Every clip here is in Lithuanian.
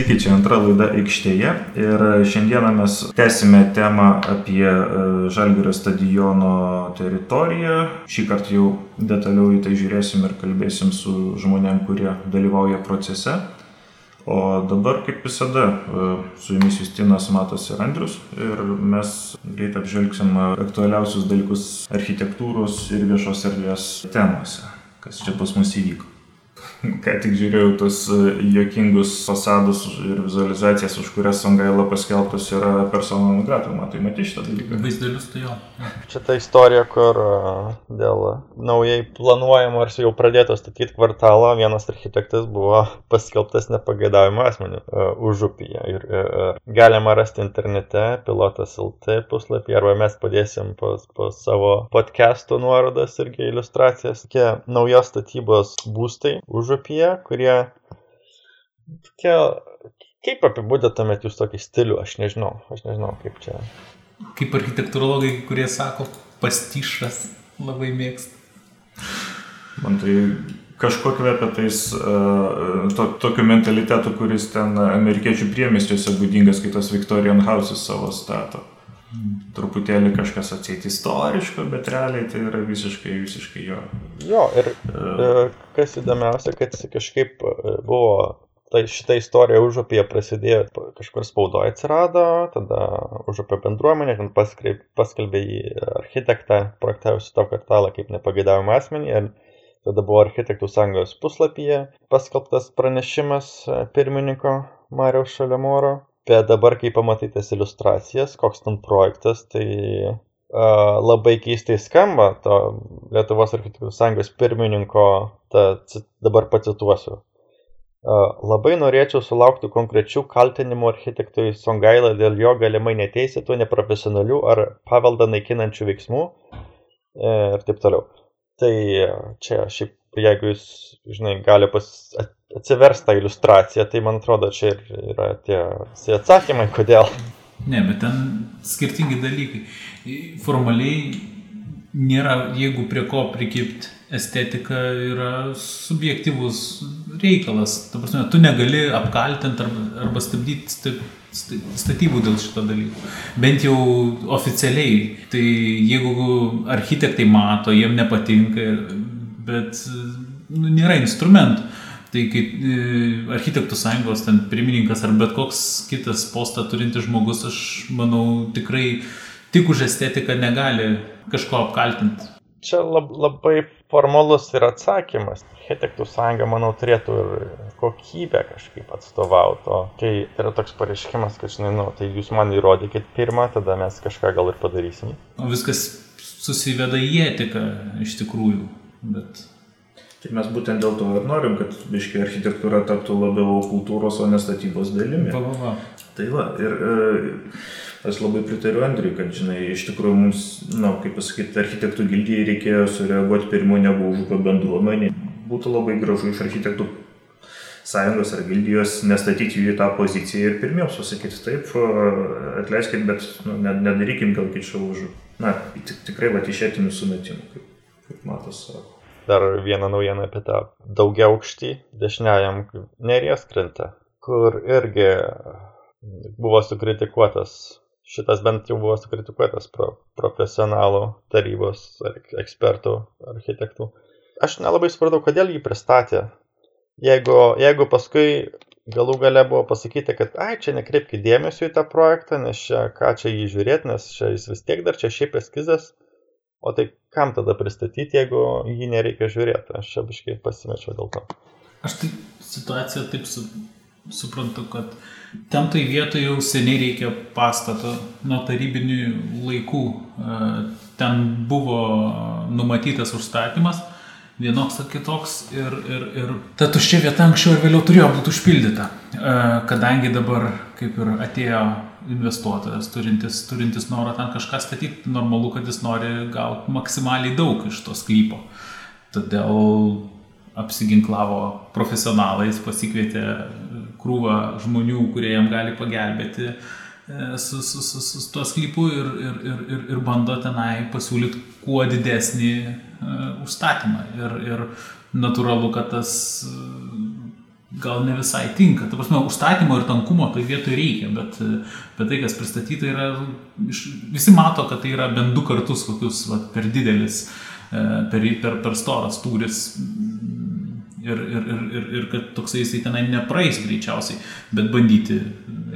Sveiki, čia antra laida aikštėje ir šiandieną mes tęsime temą apie e, Žalgirio stadiono teritoriją. Šį kartą jau detaliau į tai žiūrėsim ir kalbėsim su žmonėm, kurie dalyvauja procese. O dabar, kaip visada, e, su jumis Justinas Matas ir Andrius ir mes greit apžvelgsim aktualiausius dalykus architektūros ir viešos erdvės temose, kas čia pas mus įvyko. Ką tik žiūrėjau tos e, jokingus fasadus ir vizualizacijas, už kurias Songaila paskelbtas yra persona nugrata. Matai, matai šitą dalyką. Vaizdelius tai jo. Čia ta istorija, kur e, dėl naujai planuojamo ar jau pradėto statyti kvartalo vienas architektas buvo paskelbtas nepagėdavimo asmeniu uh, užupyje. Ir galima rasti internete pilotas LT puslapį arba mes padėsim po, po savo podcastų nuorodas irgi iliustracijas. Tokie naujos statybos būstai užupyje, kurie tokie, kaip apibūdėtumėt jūs tokį stilių, aš nežinau, aš nežinau kaip čia. Kaip architektūrologai, kurie sako, pastyšas labai mėgsta. Man tai kažko kvepia tais uh, to, tokiu mentalitetu, kuris ten amerikiečių priemestiuose būdingas, kai tas Victorian Houses savo stato truputėlį kažkas atsėti istoriško, bet realiai tai yra visiškai, visiškai jo. Jo, ir uh, kas įdomiausia, kad kažkaip e, buvo, tai šitą istoriją užupėje prasidėjo, kažkur spaudoje atsirado, tada užupė bendruomenė, ten paskelbė į architektą, projektavusi to kvartalą kaip nepagėdavimą asmenį. Ir tada buvo architektų sąjungos puslapyje paskelbtas pranešimas pirmininko Mariaus Šalemoro bet dabar, kai pamatai tas iliustracijas, koks ten projektas, tai uh, labai keistai skamba to Lietuvos architektų sąjungos pirmininko, ta, dabar pacituosiu. Uh, labai norėčiau sulaukti konkrečių kaltinimų architektui Songailą dėl jo galimai neteisėtų, neprofesionalių ar paveldą naikinančių veiksmų e, ir taip toliau. Tai čia šiaip, jeigu jūs, žinai, gali pas, atsivers tą iliustraciją, tai man atrodo, čia ir yra tie atsakymai, kodėl. Ne, bet ten skirtingi dalykai. Formaliai nėra, jeigu prie ko prikipti, estetika yra subjektivus reikalas. Ta prasme, tu negali apkaltinti arba, arba stabdyti statybų dėl šito dalyko. Bent jau oficialiai. Tai jeigu architektai mato, jiem nepatinka, bet nu, nėra instrumentų. Tai kai e, architektų sąjungos ten pirmininkas ar bet koks kitas postą turintis žmogus, aš manau, tikrai tik už estetiką negali kažko apkaltinti. Čia lab, labai formalus ir atsakymas. Architektų sąjunga, manau, turėtų ir kokybę kažkaip atstovauti. Tai yra toks pareiškimas, kad, žinai, nu, tai jūs man įrodykit pirmą, tada mes kažką gal ir padarysim. O viskas susiveda į etiką iš tikrųjų. Bet Tai mes būtent dėl to ir norim, kad biškai architektūra taptų labiau kultūros, o ne statybos dalimi. Va, va, va. Tai va, ir e, aš labai pritariu Andriui, kad, žinai, iš tikrųjų mums, na, kaip pasakyti, architektų gildijai reikėjo sureaguoti pirmiau negu užupio bendruomenė. Būtų labai gražu iš architektų sąjungos ar gildijos nestatyti jų į tą poziciją ir pirmiau pasakyti, taip, atleiskit, bet nu, nedarykim gal kičio už, na, tikrai va, iš etinių sumetimų, kaip, kaip matas sako dar vieną naujieną apie tą daugiaaukštį dešiniajam neries krante, kur irgi buvo sukritikuotas, šitas bent jau buvo sukritikuotas pro, profesionalų tarybos ar ekspertų, architektų. Aš nelabai supratau, kodėl jį pristatė. Jeigu, jeigu paskui galų gale buvo pasakyti, kad, ai, čia nekreipkite dėmesio į tą projektą, nes čia ką čia jį žiūrėti, nes čia jis vis tiek dar čia šiaip eskizas, O tai kam tada pristatyti, jeigu jį nereikia žiūrėti? Aš čia biškai pasimečiau dėl to. Aš tai situaciją taip su, suprantu, kad ten tai vietoje jau seniai reikia pastato nuo tarybinių laikų. E, ten buvo numatytas užstatymas, vienoks ar kitoks ir, ir, ir ta tuščia vieta anksčiau ir vėliau turėjo būti užpildyta. E, kadangi dabar kaip ir atėjo investuotojas turintis, turintis norą ten kažką statyti, normalu, kad jis nori gauti maksimaliai daug iš to sklypo. Todėl apsiginklavo profesionalais, pasikvietė krūvą žmonių, kurie jam gali pagelbėti e, su, su, su, su tuo sklypu ir, ir, ir, ir, ir bando tenai pasiūlyti kuo didesnį uh, užstatymą. Ir, ir natūralu, kad tas uh, gal ne visai tinka. Ta prasme, užstatymo ir tankumo tai vietoj reikia, bet, bet tai, kas pristatyta, yra, visi mato, kad tai yra bent du kartus kokius va, per didelis, e, per, per, per storas tūris. Ir, ir, ir, ir, ir kad toksai jisai tenai nepraeis greičiausiai, bet bandyti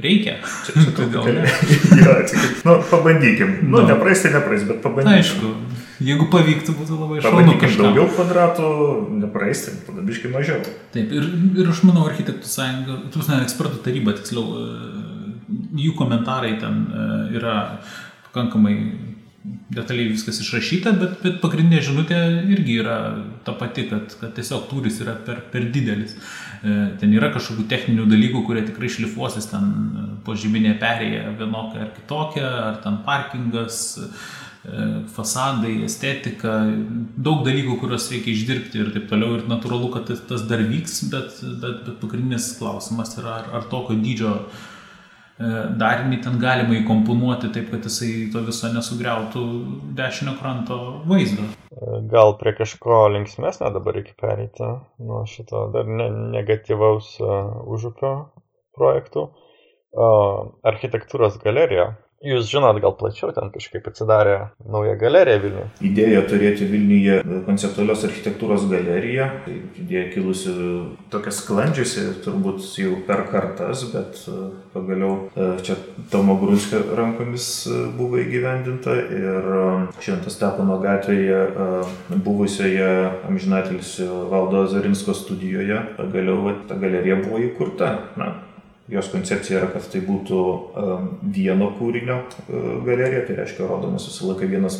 reikia. Čia, čia gal ne. ja, tik, nu, pabandykim. Nu, no. nepraeis tai nepraeis, bet pabandykim. Aišku, Jeigu pavyktų, būtų labai šaunu. Pabandykim daugiau kvadratų, nepraeisim, padabiškai mažiau. Taip, ir, ir aš manau, architektų sąjunga, tu ne, ekspertų taryba, tiksliau, e, jų komentarai ten e, yra pakankamai detaliai viskas išrašyta, bet, bet pagrindinė žinutė irgi yra ta pati, kad, kad tiesiog turis yra per, per didelis. E, ten yra kažkokių techninių dalykų, kurie tikrai šlifuosis ten po žyminė perėja vienokia ar kitokia, ar ten parkingas, fasadai, estetika, daug dalykų, kuriuos reikia išdirbti ir taip toliau. Ir natūralu, kad tas dar vyks, bet, bet, bet pagrindinis klausimas yra, ar, ar tokio dydžio e, darinį ten galima įkomponuoti taip, kad jisai to viso nesugriautų dešinio kranto vaizdo. Gal prie kažko linksmesnio dabar reikia pereiti nuo šito dar ne, negatyvaus uh, užupio projektų. Architektūros galerija Jūs žinot, gal plačiau ten kažkaip atsidarė nauja galerija Vilniuje. Idėja turėti Vilniuje konceptualios architektūros galeriją. Tai idėja kilusi tokia sklandžiusi, turbūt jau per kartas, bet e, pagaliau e, čia Tomo Grunskio rankomis e, buvo įgyvendinta ir Šventas Stepono gatvėje buvusioje amžinatilsio Valdo Zarinsko studijoje pagaliau ta galerija buvo įkurta. Na, Jos koncepcija yra, kad tai būtų um, vieno kūrinio uh, galerija, tai reiškia rodomas visą laiką vienas,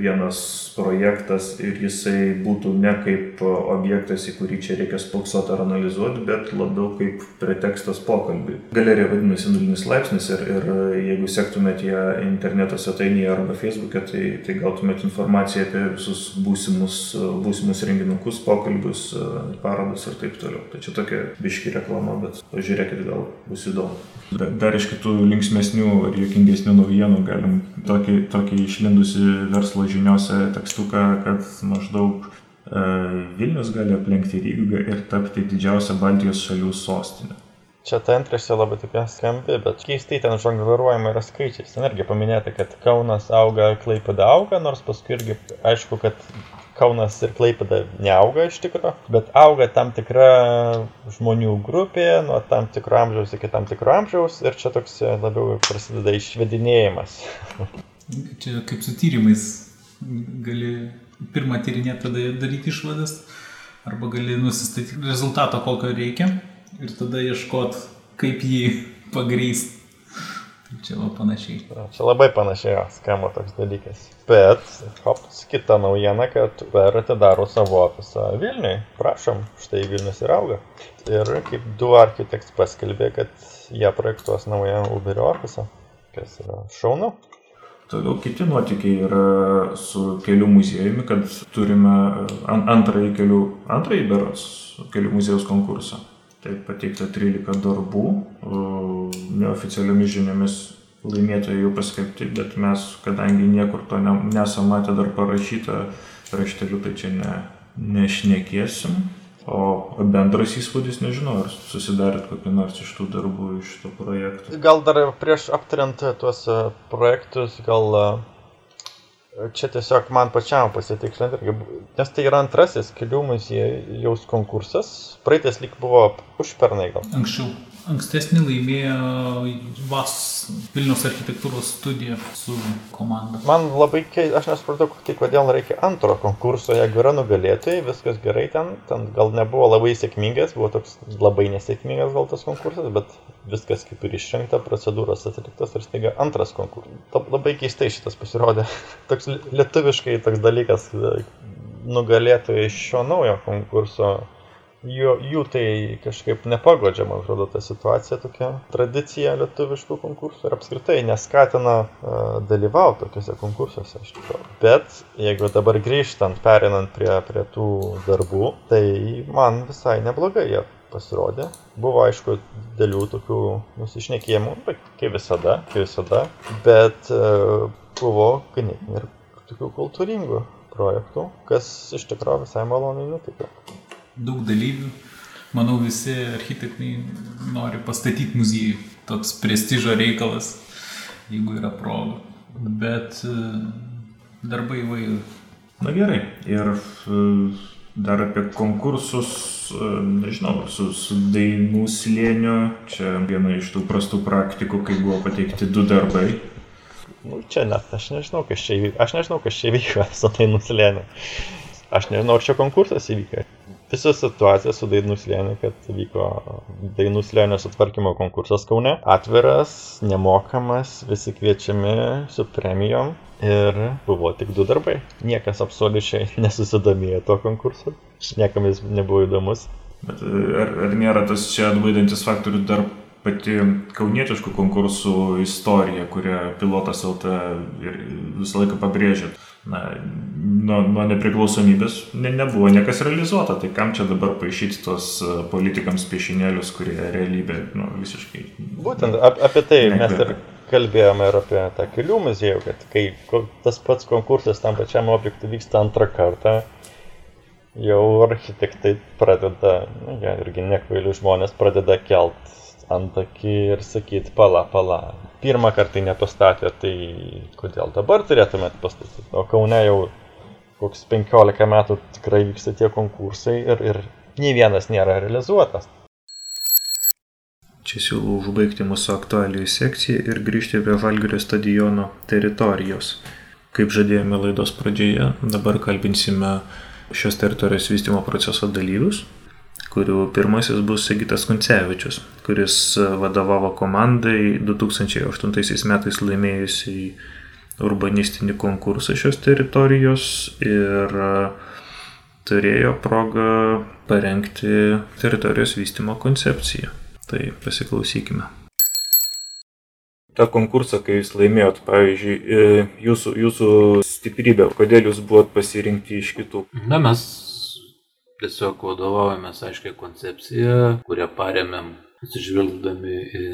vienas projektas ir jisai būtų ne kaip objektas, į kurį čia reikia spoksoti ar analizuoti, bet labiau kaip pretekstas pokalbiui. Galerija vadinasi nulinis laipsnis ir, ir jeigu sektumėt ją interneto svetainėje arba feisbuke, tai, tai gautumėt informaciją apie visus būsimus, būsimus renginukus, pokalbius, parodas ir taip toliau. Tai čia tokia biški reklama, bet pažiūrėkit gal bus įdomu. Dar iš kitų linksmėsnių ir juokingesnių naujienų galim tokį, tokį išlindusi verslo žiniuose tekstuką, kad maždaug e, Vilnius gali aplenkti Rygą ir tapti didžiausia Baltijos šalių sostinė. Čia ta antraštė labai tokia skambi, bet keistai ten žongliruojama yra skaičiais. Ten irgi paminėta, kad Kaunas auga, Klaipėda auga, nors paskui irgi aišku, kad Kaunas ir Klaipėda neauga iš tikrųjų, bet auga tam tikra žmonių grupė nuo tam tikro amžiaus iki tam tikro amžiaus ir čia toks labiau prasideda išvedinėjimas. Čia kaip su tyrimais gali pirmą tyrinėti, tada daryti išvadas, arba gali nusistatyti rezultatą, kokio reikia ir tada ieškot, kaip jį pagrysti. Čia va panašiai. Čia labai panašiai, skamba toks dalykas. Bet, hop, kita naujiena, kad Uber atidaro savo ofisą Vilniui. Prašom, štai Vilnius ir auga. Ir kaip du architekts paskelbė, kad jie projektuos naują Uberio ofisą, kas yra šaunu. Toliau kiti nuotykiai yra su kelių muziejumi, kad turime antrąjį kelių, antrąjį beros kelių muziejaus konkursą. Tai pateikta 13 darbų, neoficialiomis žiniomis laimėtojai jau paskelbti, bet mes, kadangi niekur to ne, nesam matę dar parašyta rašteliu, tai čia ne, nešnekėsim. O bendras įspūdis, nežinau, ar susidarėt kokį nors iš tų darbų, iš to projektų. Gal dar prieš aptariant tuos projektus, gal Čia tiesiog man pačiam pasitikslinti, nes tai yra antrasis kelių muziejaus konkursas. Praeitas lyg buvo užpernai gal. Anksčiau. Ankstesnį laimėjo VAS Vilnius architektūros studija su komanda. Man labai keista, aš nesupratau, tai kodėl reikia antro konkurso, jeigu yra nugalėtojai, viskas gerai ten, ten gal nebuvo labai sėkmingas, buvo toks labai nesėkmingas gal tas konkursas, bet viskas kaip ir išrinkta, procedūros atliktas ir staiga antras konkursas. Labai keistai šitas pasirodė. toks lietuviškai toks dalykas nugalėtojai šio naujo konkurso jų, jų tai kažkaip nepagodžia, man atrodo, ta situacija tokia tradicija lietuviškų konkursų ir apskritai neskatina uh, dalyvauti tokiuose konkursuose iš tikrųjų. Bet jeigu dabar grįžtant, perinant prie, prie tų darbų, tai man visai neblogai jie pasirodė. Buvo aišku dėlių tokių nusišnekėjimų, kaip visada, kaip visada, bet uh, buvo ganėtinai ir tokių kultūringų projektų, kas iš tikrųjų visai maloniai nutiko daug dalyvių. manau, visi architektai nori pastatyti muziejų. Toks prestižo reikalas, jeigu yra proga. Bet e, darbai įvairių. Na gerai. Ir e, dar apie konkursus, e, nežinau, su, su dainų slėniu. Čia viena iš tų prastų praktikų, kai buvo pateikti du darbai. Nu, čia net, aš nežinau, kas čia įvyko. Aš nežinau, kas čia įvyko su dainų slėniu. Aš nežinau, ar čia konkursas įvyko visa situacija su Dainų slėniu, kad vyko Dainų slėnio sutvarkymo konkursas Kaune. Atviras, nemokamas, visi kviečiami su premijom ir buvo tik du darbai. Niekas absoliučiai nesusidomėjo tuo konkursu, niekam jis nebuvo įdomus. Bet ar, ar nėra tas čia atbaidantis faktorius dar pati kaunietiškų konkursų istorija, kurią pilotas LT visą laiką pabrėžė? Na, nuo, nuo nepriklausomybės ne, nebuvo niekas realizuota, tai kam čia dabar paaišyti tos e, politikams piešinėlius, kurie realybė nu, visiškai. Būtent ap, apie tai nekvėpia. mes ir kalbėjome ir apie tą kelių muziejų, kad kai tas pats konkursas tam pačiam objektui vyksta antrą kartą, jau architektai pradeda, na, ja, irgi nekvailių žmonės pradeda kelt antakį ir sakyti, pala, pala, pirmą kartą nepastatė, tai kodėl dabar turėtumėt pastatyti? O Kaune jau koks 15 metų tikrai vyksta tie konkursai ir, ir nei vienas nėra realizuotas. Čia siūlau užbaigti mūsų aktualijų sekciją ir grįžti prie Žalgirio stadiono teritorijos. Kaip žadėjome laidos pradžioje, dabar kalbinsime šios teritorijos vystimo proceso dalyvius, kurių pirmasis bus Sigitas Kuncevičius, kuris e, vadovavo komandai 2008 metais laimėjusiai urbanistinį konkursą šios teritorijos ir e, turėjo progą parengti teritorijos vystimo koncepciją. Tai pasiklausykime. Ta konkursą, kai jūs laimėjot, pavyzdžiui, e, jūsų, jūsų stiprybė, kodėl jūs buvot pasirinkti iš kitų? Na, mes tiesiog vadovaujamės aiškiai koncepciją, kurią paremėm atsižvelgdami į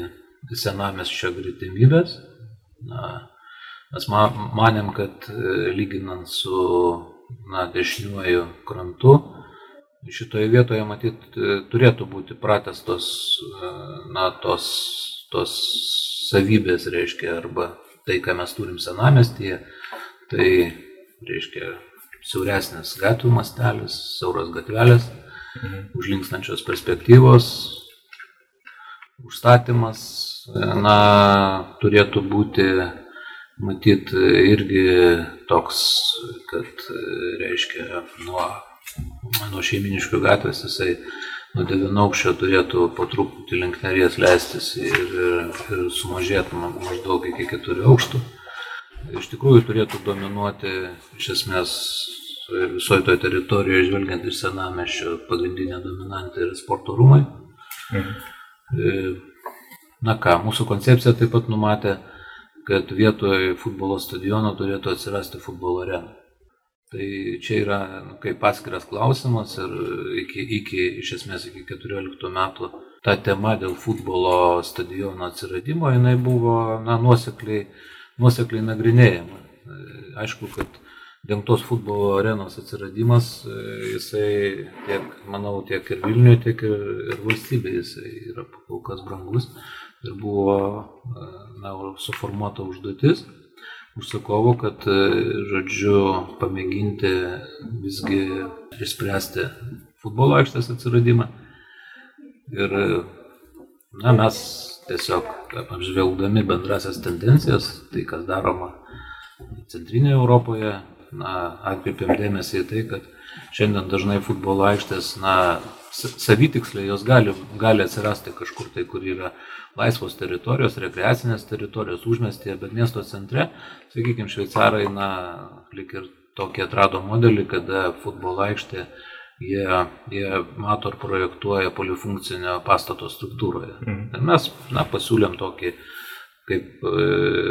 senamesčio greitimybės. Na, mes manėm, kad e, lyginant su na, dešiniuoju krantu, šitoje vietoje matyt e, turėtų būti pratestos e, na, tos, tos savybės, reiškia, arba tai, ką mes turim senamestyje, tai reiškia siauresnis gatvių mastelis, siauros gatvelės, mhm. užlinkstančios perspektyvos, užstatymas, na, turėtų būti, matyt, irgi toks, kad, reiškia, nuo, nuo šeiminiškių gatvės jisai nuo devynaukščio turėtų po truputį link neries leistis ir, ir sumažėtų maždaug iki keturių aukštų. Iš tikrųjų turėtų dominuoti iš esmės visoje toje teritorijoje, žvelgiant iš senamešio, pagrindinė dominantė yra sporto rūmai. Mhm. Na ką, mūsų koncepcija taip pat numatė, kad vietoje futbolo stadiono turėtų atsirasti futbolo arena. Tai čia yra nu, kaip atskiras klausimas ir iki, iki, iš esmės iki 14 metų ta tema dėl futbolo stadiono atsiradimo jinai buvo na, nuosekliai, nuosekliai nagrinėjama. E, aišku, kad dengtos futbolo arenos atsiradimas, e, jisai tiek, manau, tiek ir Vilniuje, tiek ir, ir valstybėje jisai yra kol kas brangus ir buvo e, na, suformuota užduotis užsakovo, kad, žodžiu, pamėginti visgi išspręsti futbolo aikštės atsiradimą. Ir na, mes tiesiog apžvelgdami bendrasias tendencijas, tai kas daroma centrinėje Europoje, na, atkreipiam dėmesį į tai, kad šiandien dažnai futbolo aikštės, na, savitiksliai jos gali, gali atsirasti kažkur tai, kur yra laisvos teritorijos, rekreacinės teritorijos užmestėje, bet miesto centre, sakykime, šveicarai, na, lik ir tokį atrado modelį, kada futbolo aikštė jie, jie mato ir projektuoja polifunkcinio pastato struktūroje. Mhm. Ir mes, na, pasiūlėm tokį kaip e,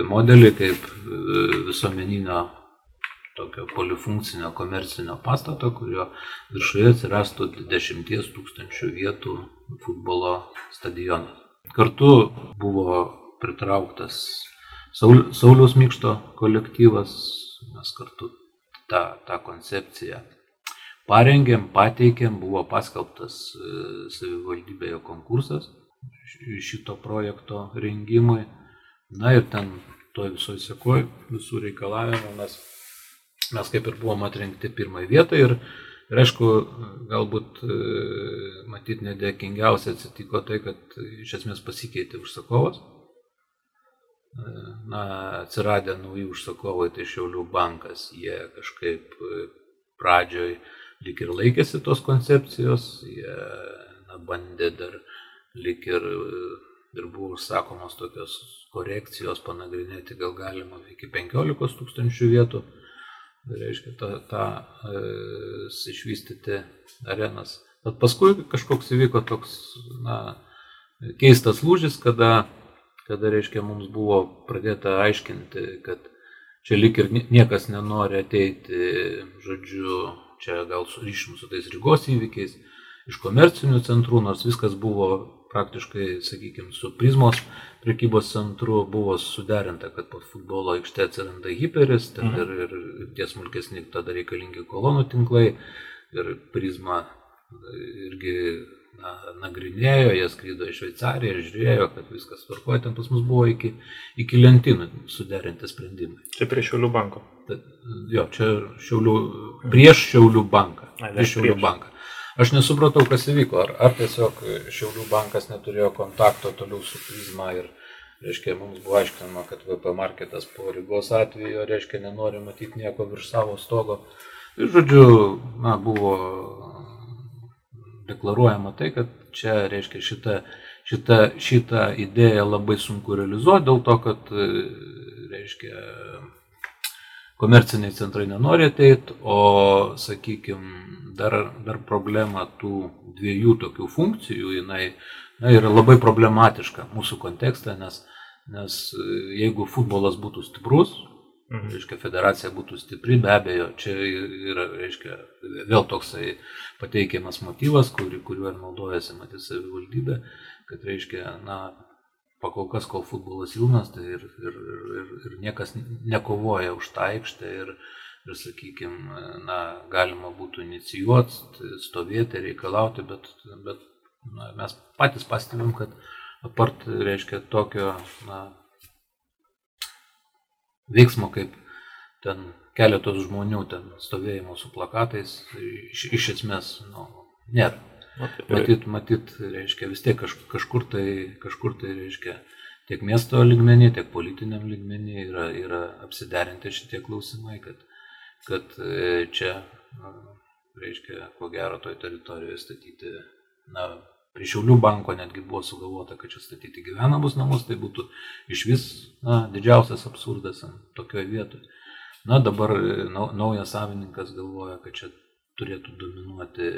modelį, kaip e, visuomeninio tokio polifunkcinio komercinio pastato, kurio viršuje atsirastų 10 tūkstančių vietų futbolo stadionas. Kartu buvo pritrauktas Sauliaus Mikšto kolektyvas, mes kartu tą, tą koncepciją parengėm, pateikėm, buvo paskelbtas savivaldybėje konkursas šito projekto rengimui. Na ir ten to visoje sekoje, visų reikalavimų mes, mes kaip ir buvom atrinkti pirmąją vietą ir, ir aišku, galbūt matyt nedėkingiausia atsitiko tai, kad iš esmės pasikeitė užsakovas. Na, atsiradę nauji užsakovai, tai Šiaulių bankas, jie kažkaip pradžioj lik ir laikėsi tos koncepcijos, jie na, bandė dar lik ir ir buvo užsakomos tokios korekcijos panagrinėti, gal galima iki 15 tūkstančių vietų, tai reiškia tą, tą e, išvystyti arenas. Bet paskui kažkoks įvyko toks na, keistas lūžis, kada, kada reiškia, mums buvo pradėta aiškinti, kad čia lik ir niekas nenori ateiti, žodžiu, čia gal surišim su tais Rygos įvykiais, iš komercinių centrų, nors viskas buvo praktiškai, sakykime, su Prizmos prekybos centru buvo suderinta, kad po futbolo aikšte atsiranda hiperis, ten mhm. ir, ir, ir tie smulkesni tada reikalingi kolonų tinklai ir Prizma irgi na, nagrinėjo, jie skrydo į Šveicariją, žiūrėjo, kad viskas tvarkoja, ten pas mus buvo iki, iki lentynų suderinti sprendimai. Čia prie Šiaulių banko. Tad, jo, čia Šiaulių, prieš Šiaulių banką. A, prieš Šiaulių prieš. banką. Aš nesupratau, kas įvyko. Ar, ar tiesiog Šiaulių bankas neturėjo kontakto toliau su Prizma ir, reiškia, mums buvo aiškinama, kad VP marketas po Rygos atveju, reiškia, nenori matyti nieko virš savo stogo. Ir, žodžiu, na, buvo deklaruojama tai, kad čia, reiškia, šita, šita, šitą idėją labai sunku realizuoti dėl to, kad, reiškia, komerciniai centrai nenori ateiti, o, sakykime, dar, dar problema tų dviejų tokių funkcijų, jinai na, yra labai problematiška mūsų kontekste, nes, nes jeigu futbolas būtų stiprus, Mhm. Reiškia, federacija būtų stipri, be abejo, čia yra, reiškia, vėl toksai pateikiamas motyvas, kur, kuriuo ir naudojasi matys savivaldybė, kad, reiškia, na, pakol kas, kol futbolas silpnas, tai ir, ir, ir, ir niekas nekovoja už tą aikštę ir, ir sakykime, na, galima būtų inicijuoti, stovėti, reikalauti, bet, bet na, mes patys pastebim, kad apart, reiškia, tokio na, veiksmo kaip ten keletos žmonių ten stovėjimo su plakatais, iš, iš esmės, nu, nėra. Matyt, matyt, reiškia, vis tiek kaž, kažkur tai, kažkur tai, reiškia, tiek miesto lygmenį, tiek politiniam lygmenį yra, yra apsiderinti šitie klausimai, kad, kad e, čia, reiškia, ko gero toj teritorijoje statyti, na, prie Šiaulių banko netgi buvo sugalvota, kad čia statyti gyvenamus namus, tai būtų iš vis na, didžiausias absurdas tokioje vietoje. Na, dabar e, naujas savininkas galvoja, kad čia turėtų dominuoti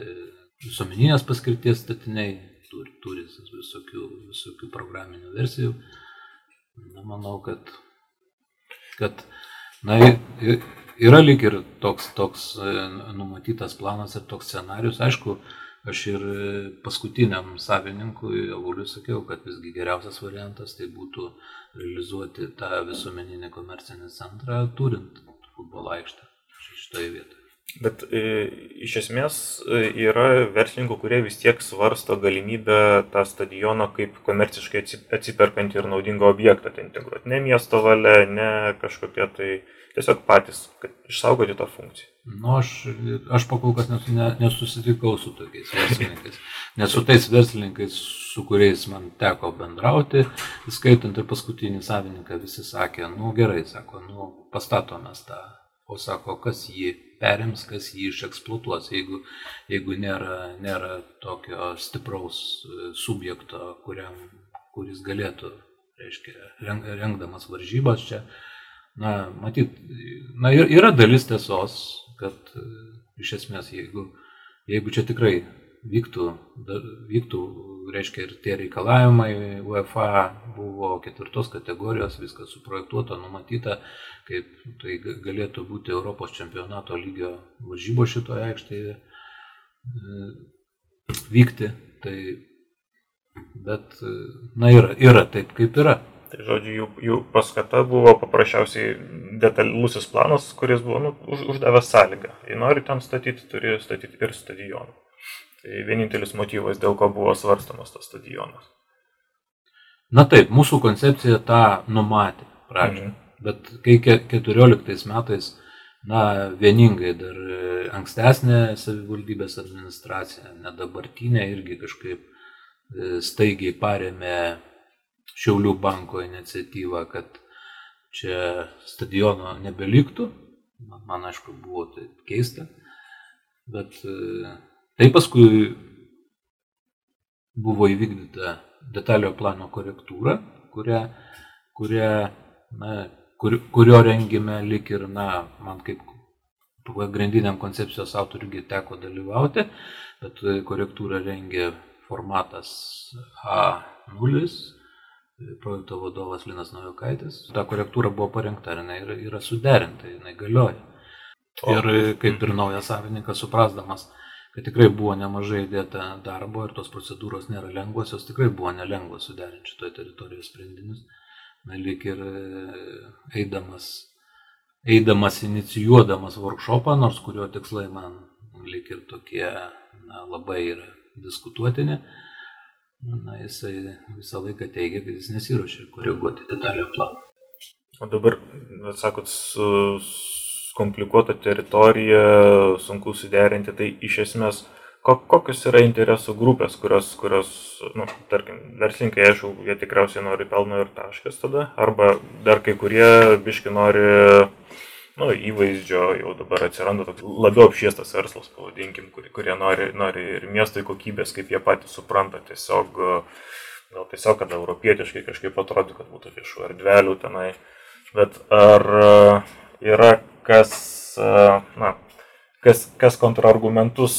visuomeninės paskirties statiniai, turi, turi visokių, visokių programinių versijų. Na, manau, kad, kad na, yra lyg ir toks, toks e, numatytas planas ir toks scenarius. Aišku, aš ir paskutiniam savininkui Avuliui sakiau, kad visgi geriausias variantas tai būtų realizuoti tą visuomeninį komercinį centrą, turint futbolo aikštę šitoje vietoje. Bet e, iš esmės e, yra verslininkų, kurie vis tiek svarsto galimybę tą stadioną kaip komerciškai atsiperkantį ir naudingą objektą ten integruoti. Ne miesto valia, ne kažkokia tai tiesiog patys, kad išsaugoti tą funkciją. Nu, aš, aš pakol kas nesu, ne, nesusitikau su tokiais verslininkais. Nes su tais verslininkais, su kuriais man teko bendrauti, skaitant ir paskutinį savininką, visi sakė, nu gerai, sako, nu pastatomės tą o sako, kas jį perims, kas jį išeksploatuos, jeigu, jeigu nėra, nėra tokio stipraus e, subjekto, kuriam, kuris galėtų, reiškia, rengdamas varžybas čia. Na, matyt, na, yra dalis tiesos, kad e, iš esmės, jeigu, jeigu čia tikrai vyktų, vyktų, reiškia, ir tie reikalavimai UEFA buvo ketvirtos kategorijos, viskas suprojektuota, numatyta, kaip tai galėtų būti Europos čempionato lygio varžybo šitoje aikštėje e, vykti. Tai, bet, na, yra, yra taip, kaip yra. Tai žodžiu, jų, jų paskata buvo paprasčiausiai detalusis planas, kuris buvo nu, už, uždavęs sąlygą. Jei nori ten statyti, turi statyti ir stadioną. Tai vienintelis motyvas, dėl ko buvo svarstamas tas stadionas. Na taip, mūsų koncepcija tą numatė pradžioje. Mhm. Bet kai 14 metais, na, vieningai dar ankstesnė savivaldybės administracija, ne dabartinė, irgi kažkaip e, staigiai paremė Šiaulių banko iniciatyvą, kad čia stadiono nebeliktų. Man, man aišku, buvo tai keista. Bet e, tai paskui buvo įvykdyta detaliojo plano korektūra, kurią, kurią na, kur, kurio rengime lik ir, na, man kaip pagrindiniam koncepcijos autoriui teko dalyvauti, bet korektūrą rengė formatas A0, projekto vadovas Linas Naujokaitis. Ta korektūra buvo parengta ir jinai yra, suderinta, jinai galioja. Ir kaip ir naujas savininkas suprasdamas, kad tikrai buvo nemažai įdėta darbo ir tos procedūros nėra lengvos, jos tikrai buvo nelengvos suderinti šitoje teritorijoje sprendinius. Na, lyg ir eidamas eidamas inicijuodamas workshopą, nors kurio tikslai man lik ir tokie na, labai yra diskutuotini, na, jisai visą laiką teigia, kad jis nesiuošia koreguoti detalio planą. O dabar, sakot, su komplikuota teritorija, sunku suderinti, tai iš esmės kokios yra interesų grupės, kurios, kurios nu, tarkim, verslininkai, aišku, jie tikriausiai nori pelno ir taškas tada, arba dar kai kurie biški nori nu, įvaizdžio jau dabar atsiranda toks labiau apšviestas verslas, pavadinkim, kurie, kurie nori, nori ir miestai kokybės, kaip jie patys supranta, tiesiog, gal tiesiog, kad europietiškai kažkaip atrodo, kad būtų viešų erdvelių tenai, bet ar yra kas, na, kas, kas kontrargumentus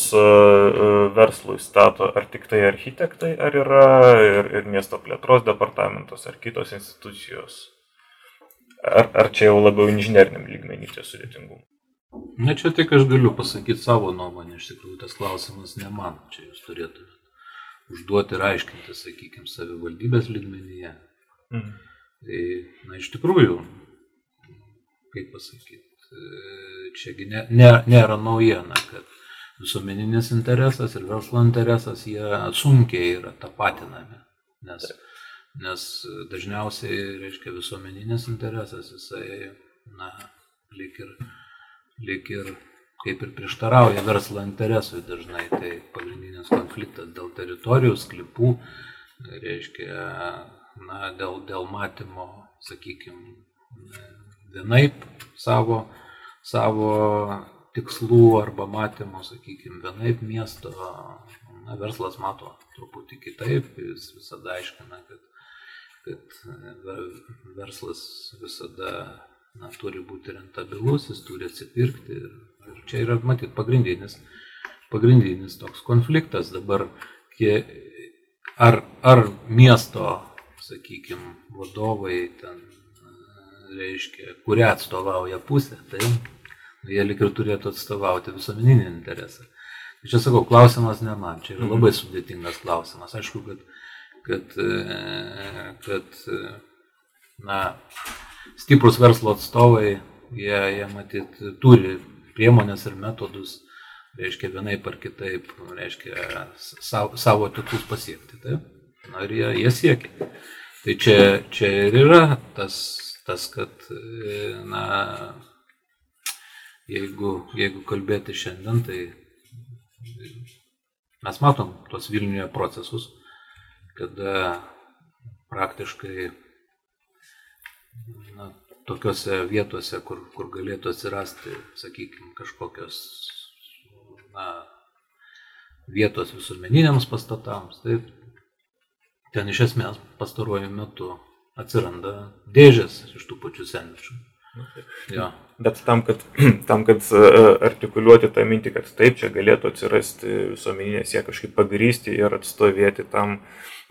verslui stato, ar tik tai architektai, ar yra ir, ir miesto plėtros departamentas, ar kitos institucijos? Ar, ar čia jau labiau inžineriniam lygmenį čia sudėtingumo? Na čia tik aš galiu pasakyti savo nuomonę, iš tikrųjų tas klausimas ne man, čia jūs turėtumėte užduoti ir aiškinti, sakykime, savivaldybės lygmenyje. Mhm. Tai, na, iš tikrųjų, kaip pasakyti, čiagi ne, ne, nėra naujiena, kad visuomeninis interesas ir verslo interesas jie sunkiai yra tapatinami. Nes nes dažniausiai, reiškia, visuomeninis interesas, jisai, na, lik ir, lik ir kaip ir prieštarauja verslo interesui dažnai, tai pagrindinis konfliktas dėl teritorijų, sklypų, reiškia, na, dėl, dėl matymo, sakykime, vienaip savo, savo tikslų arba matymo, sakykime, vienaip miesto, na, verslas mato truputį kitaip, jis visada aiškina, kad kad e, verslas visada na, turi būti rentabilus, jis turi atsipirkti. Ir, ir čia yra, matyt, pagrindinis, pagrindinis toks konfliktas dabar, kie, ar, ar miesto, sakykime, vadovai ten reiškia, kurią atstovauja pusė, tai jie lik ir turėtų atstovauti visuomeninį interesą. Tai čia sakau, klausimas ne man, čia yra mhm. labai sudėtingas klausimas. Aišku, kad kad, e, kad e, na, stiprus verslo atstovai, jie, jie matyt, turi priemonės ir metodus, reiškia, vienaip ar kitaip, reiškia, savo, savo tikslus pasiekti. Taip? Na ir jie, jie siekia. Tai čia, čia ir yra tas, tas kad, e, na, jeigu, jeigu kalbėti šiandien, tai mes matom tuos Vilniuje procesus, kada praktiškai na, tokiuose vietose, kur, kur galėtų atsirasti, sakykime, kažkokios na, vietos visuomeniniams pastatams, tai ten iš esmės pastaruoju metu atsiranda dėžės iš tų pačių senmečių. Ja. Bet tam, kad, tam, kad e, artikuliuoti tą mintį, kad taip čia galėtų atsirasti visuomeninės, jie kažkaip pagrysti ir atstovėti tam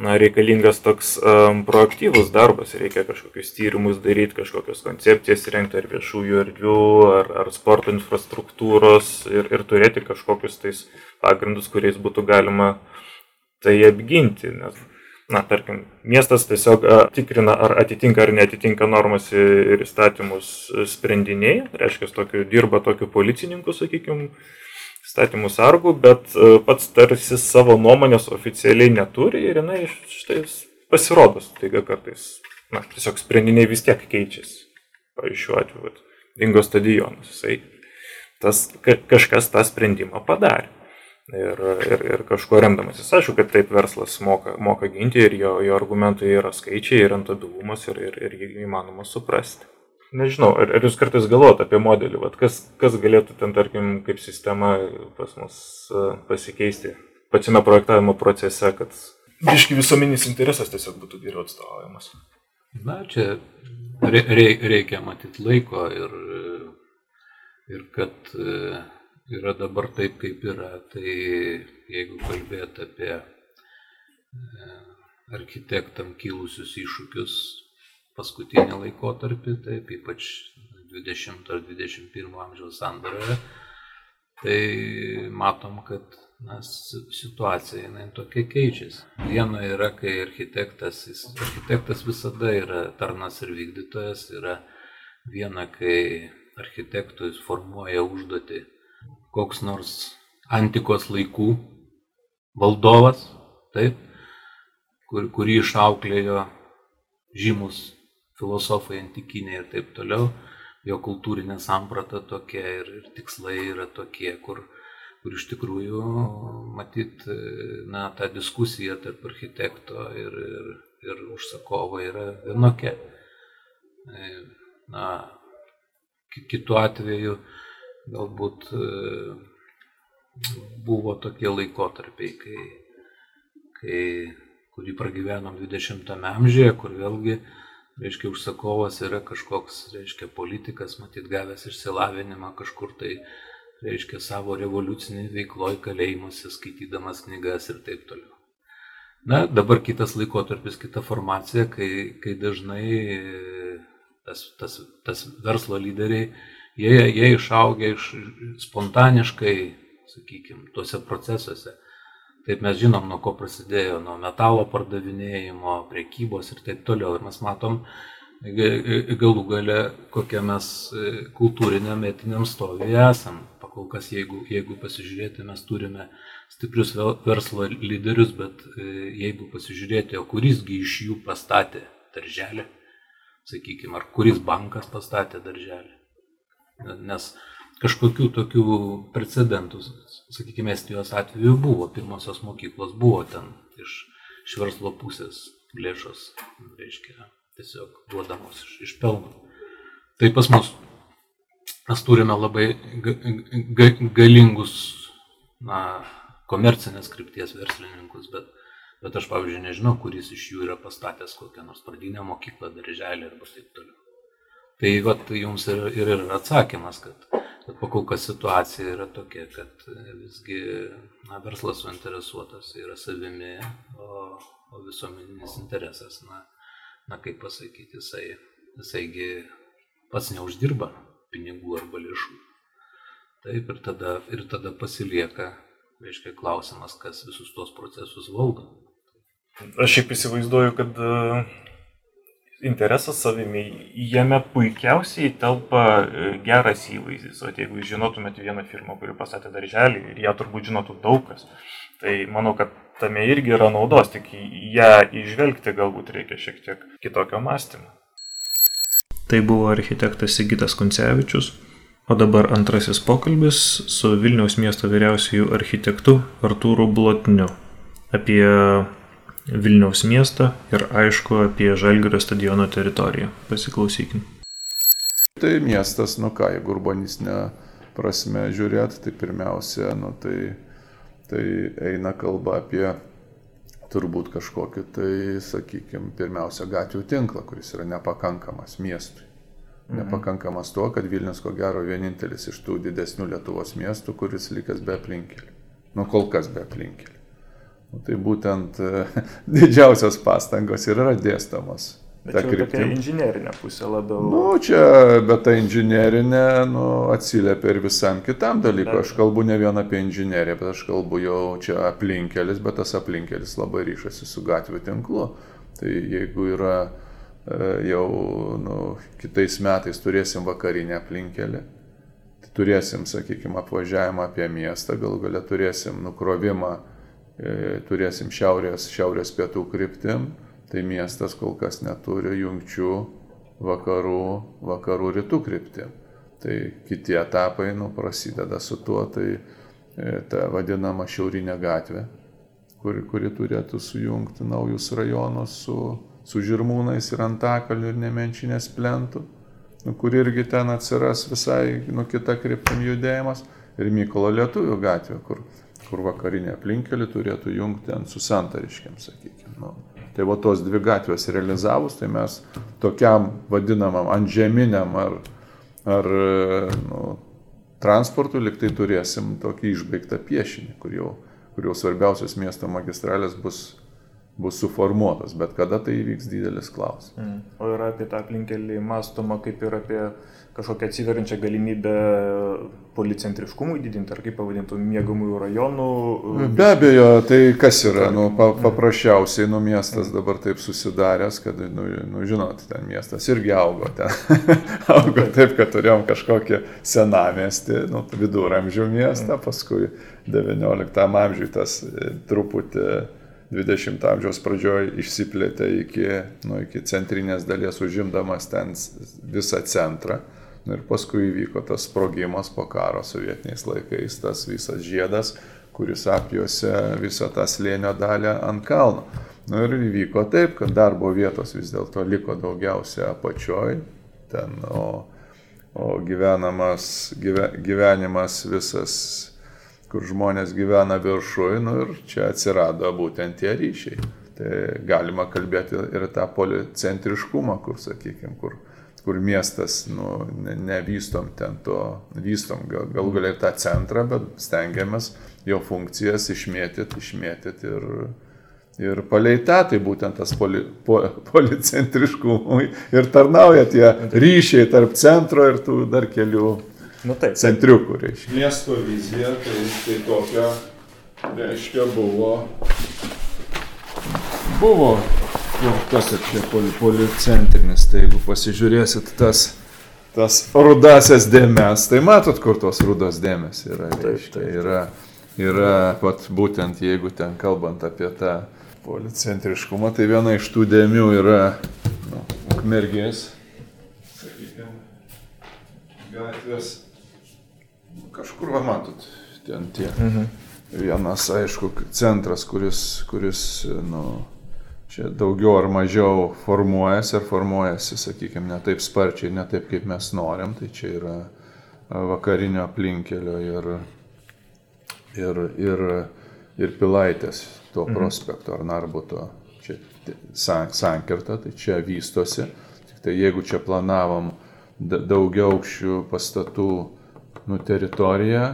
na, reikalingas toks um, proaktyvus darbas, reikia kažkokius tyrimus daryti, kažkokias koncepcijas rengti ar viešųjų erdvių, ar, ar sporto infrastruktūros ir, ir turėti kažkokius tais pagrindus, kuriais būtų galima tai apginti. Nes na, tarkim, miestas tiesiog tikrina, ar atitinka ar netitinka normas ir įstatymus sprendiniai, reiškia, tokiu, dirba tokiu policininku, sakykime, statymų sargų, bet pats tarsi savo nuomonės oficialiai neturi ir jinai štai pasirodo, taiga kartais, na, tiesiog sprendiniai vis tiek keičiasi. Pavyzdžiui, šiuo atveju, Dingo stadionas, jisai tas, kažkas tą sprendimą padarė. Ir, ir, ir kažkuo remdamasis, aišku, kad taip verslas moka, moka ginti ir jo, jo argumentai yra skaičiai, ir rentabilumas, ir, ir, ir jį įmanoma suprasti. Nežinau, ar, ar jūs kartais galvojate apie modelį, vat, kas, kas galėtų ten, tarkim, kaip sistema pas mus pasikeisti pačiame projektavimo procese, kad biški visuomeninis interesas tiesiog būtų geriau atstovaujamas. Na, čia re, reikia matyti laiko ir, ir kad yra dabar taip, kaip yra. Tai jeigu kalbėt apie e, architektam kilusius iššūkius paskutinį laikotarpį, taip ypač 20 ar 21 amžiaus sandoroje, tai matom, kad na, situacija jinai tokia keičiasi. Viena yra, kai architektas, jis, architektas visada yra tarnas ir vykdytojas, yra viena, kai architektui formuoja užduotį koks nors antikos laikų valdovas, taip, kur, kurį išauklėjo žymus filosofai antikiniai ir taip toliau, jo kultūrinė samprata tokia ir, ir tikslai yra tokie, kur, kur iš tikrųjų matyt, na, ta diskusija tarp architekto ir, ir, ir užsakovo yra vienokia. Na, kitu atveju galbūt e, buvo tokie laikotarpiai, kai, kai, kurį pragyvenom 20-ame amžiuje, kur vėlgi, reiškia, užsakovas yra kažkoks, reiškia, politikas, matyt, gavęs išsilavinimą kažkur tai, reiškia, savo revoliucinį veikloj kalėjimuose, skaitydamas knygas ir taip toliau. Na, dabar kitas laikotarpis, kita formacija, kai, kai dažnai tas, tas, tas verslo lyderiai jie, jie išaugę iš spontaniškai, sakykime, tuose procesuose. Taip mes žinom, nuo ko prasidėjo, nuo metalo pardavinėjimo, priekybos ir taip toliau. Ir mes matom galų gale, kokie mes e, kultūriniam etiniam stovyje esam. Pakol kas, jeigu, jeigu pasižiūrėti, mes turime stiprius verslo lyderius, bet e, jeigu pasižiūrėti, o kurisgi iš jų pastatė darželį, sakykime, ar kuris bankas pastatė darželį nes kažkokių tokių precedentų, sakykime, Estijos atveju buvo, pirmosios mokyklos buvo ten iš, iš verslo pusės lėšos, reiškia, tiesiog duodamos iš, iš pelno. Tai pas mus mes turime labai ga, ga, galingus, na, komercinės krypties verslininkus, bet, bet aš, pavyzdžiui, nežinau, kuris iš jų yra pastatęs kokią nors pradinę mokyklą, darželį arba taip toliau. Tai vat, jums ir, ir yra atsakymas, kad, kad pakol kas situacija yra tokia, kad visgi na, verslas suinteresuotas yra savimi, o, o visuomeninis interesas, na, na kaip pasakyti, jisai, jisaigi pats neuždirba pinigų arba lėšų. Taip ir tada, ir tada pasilieka, reiškia, klausimas, kas visus tuos procesus valdo. Aš šiaip įsivaizduoju, kad interesas savimi, jame puikiausiai telpa e, geras įvaizdis. O jeigu žinotumėte vieną firmą, kuri pastatė darželį ir ją turbūt žinotų daug kas, tai manau, kad tame irgi yra naudos, tik ją išvelgti galbūt reikia šiek tiek kitokio mąstymo. Tai buvo architektas Sigitas Kuncevičius, o dabar antrasis pokalbis su Vilniaus miesto vyriausiųjų architektu Artūru Blotniu apie Vilniaus miestą ir aišku apie Žalgirio stadiono teritoriją. Pasiklausykim. Tai miestas, nu ką, jeigu urbanistinė prasme žiūrėt, tai pirmiausia, nu tai, tai eina kalba apie turbūt kažkokį tai, sakykime, pirmiausia gatvių tinklą, kuris yra nepakankamas miestui. Mhm. Nepakankamas tuo, kad Vilnius ko gero vienintelis iš tų didesnių Lietuvos miestų, kuris likęs be aplinkelių. Nu kol kas be aplinkelių. Nu, tai būtent e, didžiausios pastangos ir yra dėstamos Bet ta jau tokia kryptim. inžinierinė pusė labiau. Nu, čia, bet ta inžinierinė, nu, atsiliepia ir visam kitam dalykui. Aš kalbu ne vien apie inžineriją, bet aš kalbu jau čia aplinkelis, bet tas aplinkelis labai ryšasi su gatvių tinklu. Tai jeigu yra e, jau nu, kitais metais turėsim vakarinę aplinkelį, tai turėsim, sakykime, apvažiavimą apie miestą, gal galia turėsim nukrovimą, turėsim šiaurės, šiaurės pietų kryptim, tai miestas kol kas neturi jungčių vakarų, vakarų rytų kryptim. Tai kiti etapai nu, prasideda su tuo, tai e, ta vadinama šiaurinė gatvė, kuri, kuri turėtų sujungti naujus rajonus su, su žirmūnais ir antakaliu ir nemenčinės plentų, nu, kur irgi ten atsiras visai nu, kita kryptim judėjimas, ir Mykolo Lietuvių gatvė, kur, kur vakarinė aplinkelį turėtų jungti ten su santariškiam, sakykime. Nu. Tai va tos dvi gatvės realizavus, tai mes tokiam vadinamam antžeminiam ar, ar nu, transportui liktai turėsim tokį išbaigtą piešinį, kur jau, kur jau svarbiausios miesto magistralės bus, bus suformuotos, bet kada tai įvyks didelis klausimas. Mm. O yra apie tą aplinkelį mąstoma kaip ir apie kažkokią atsiveriančią galimybę policentriškumui didinti, ar kaip pavadintų, mėgamųjų rajonų. Be abejo, tai kas yra, nu, pa, paprasčiausiai, nu, miestas dabar taip susidaręs, kad, nu, nu žinot, ten miestas irgi augo, ten augo taip, kad turėjom kažkokį senamestį, nu, viduramžių miestą, paskui 19 amžiui tas e, truputį 20 amžiaus pradžioje išsiplėtė iki, nu, iki centrinės dalies, užimdamas ten visą centrą. Nu, ir paskui įvyko tas sprogimas po karo sovietiniais laikais, tas visas žiedas, kuris apjuose visą tą slėnio dalį ant kalno. Nu, ir įvyko taip, kad darbo vietos vis dėlto liko daugiausia apačioj, ten, o, o gyvenamas, gyve, gyvenimas visas kur žmonės gyvena viršui, nu ir čia atsirado būtent tie ryšiai. Tai galima kalbėti ir tą policentriškumą, kur, sakykime, kur, kur miestas, nu, ne- nevystom ten to, vystom gal, gal galiai tą centrą, bet stengiamės jo funkcijas išmėtyti, išmėtyti ir, ir palei tą, tai būtent tas poli, po, policentriškumui ir tarnauja tie ryšiai tarp centro ir tų dar kelių Nu taip. centriukų, reiškia. Miesto vizija, tai, tai tokia, reiškia, buvo. Buvo jau kad čia poli, policentrinis, tai jeigu pasižiūrėsit tas, tas rudasias dėmes, tai matot, kur tos rudos dėmes yra. Reiškia, yra, yra, pat būtent jeigu ten kalbant apie tą policentriškumą, tai viena iš tų dėmių yra nu, ukmergės, sakykime, gatvės. Kažkur va matot, ten tie. Mhm. Vienas, aišku, centras, kuris, kuris nu, čia daugiau ar mažiau formuojasi ir formuojasi, sakykime, ne taip sparčiai, ne taip, kaip mes norim. Tai čia yra vakarinio aplinkelio ir, ir, ir, ir pilaitės to mhm. prospekto ar narbuto. Čia sankirta, tai čia vystosi. Tik tai jeigu čia planavom da- daugiaaukščių pastatų nu, teritoriją,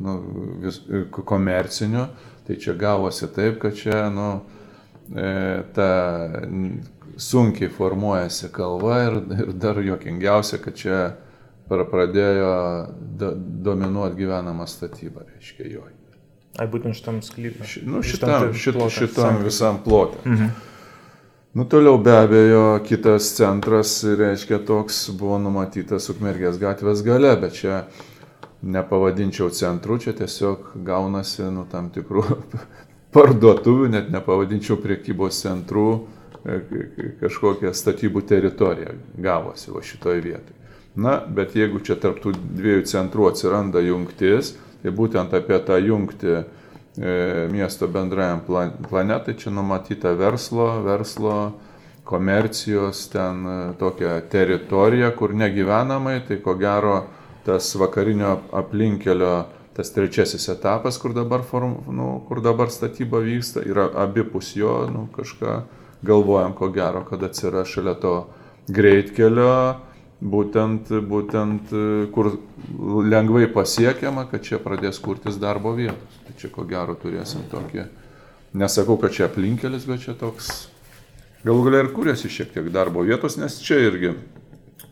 nu, vis, ko- komercinių, tai čia gavosi taip, kad čia nu, ta n- sunkiai formuojasi kalva ir, ir dar juokingiausia, kad čia pra- pradėjo do, dominuoti gyvenama statyba, reiškia joj. Ai, būtent šitam sklypui. Ši- Nu, šitam, šitam, šitam visam plotė. Mhm. Nu, toliau be abejo, kitas centras, reiškia, toks buvo numatytas Ukmergės gatvės gale, bet čia nepavadinčiau centru, čia tiesiog gaunasi, nu, tam tikrų parduotuvių, net nepavadinčiau priekybos centrų, e, kažkokia statybų teritorija gavosi va šitoje vietoje. Na, bet jeigu čia tarptų dviejų centrų atsiranda jungtis, tai būtent apie tą jungtį e, miesto bendrajam plan- plane, tai čia numatyta verslo, verslo, komercijos, ten e, tokia teritorija, kur negyvenamai, tai ko gero tas vakarinio aplinkelio, tas trečiasis etapas, kur dabar, form, nu, kur dabar statyba vyksta, yra abipus jo, nu, kažką galvojam, ko gero, kad atsiras šalia to greitkelio, būtent, būtent kur lengvai pasiekiama, kad čia pradės kurtis darbo vietos. Tai čia ko gero turėsim tokį, nesakau, kad čia aplinkelis, bet čia toks galų galia ir kūrėsi šiek tiek darbo vietos, nes čia irgi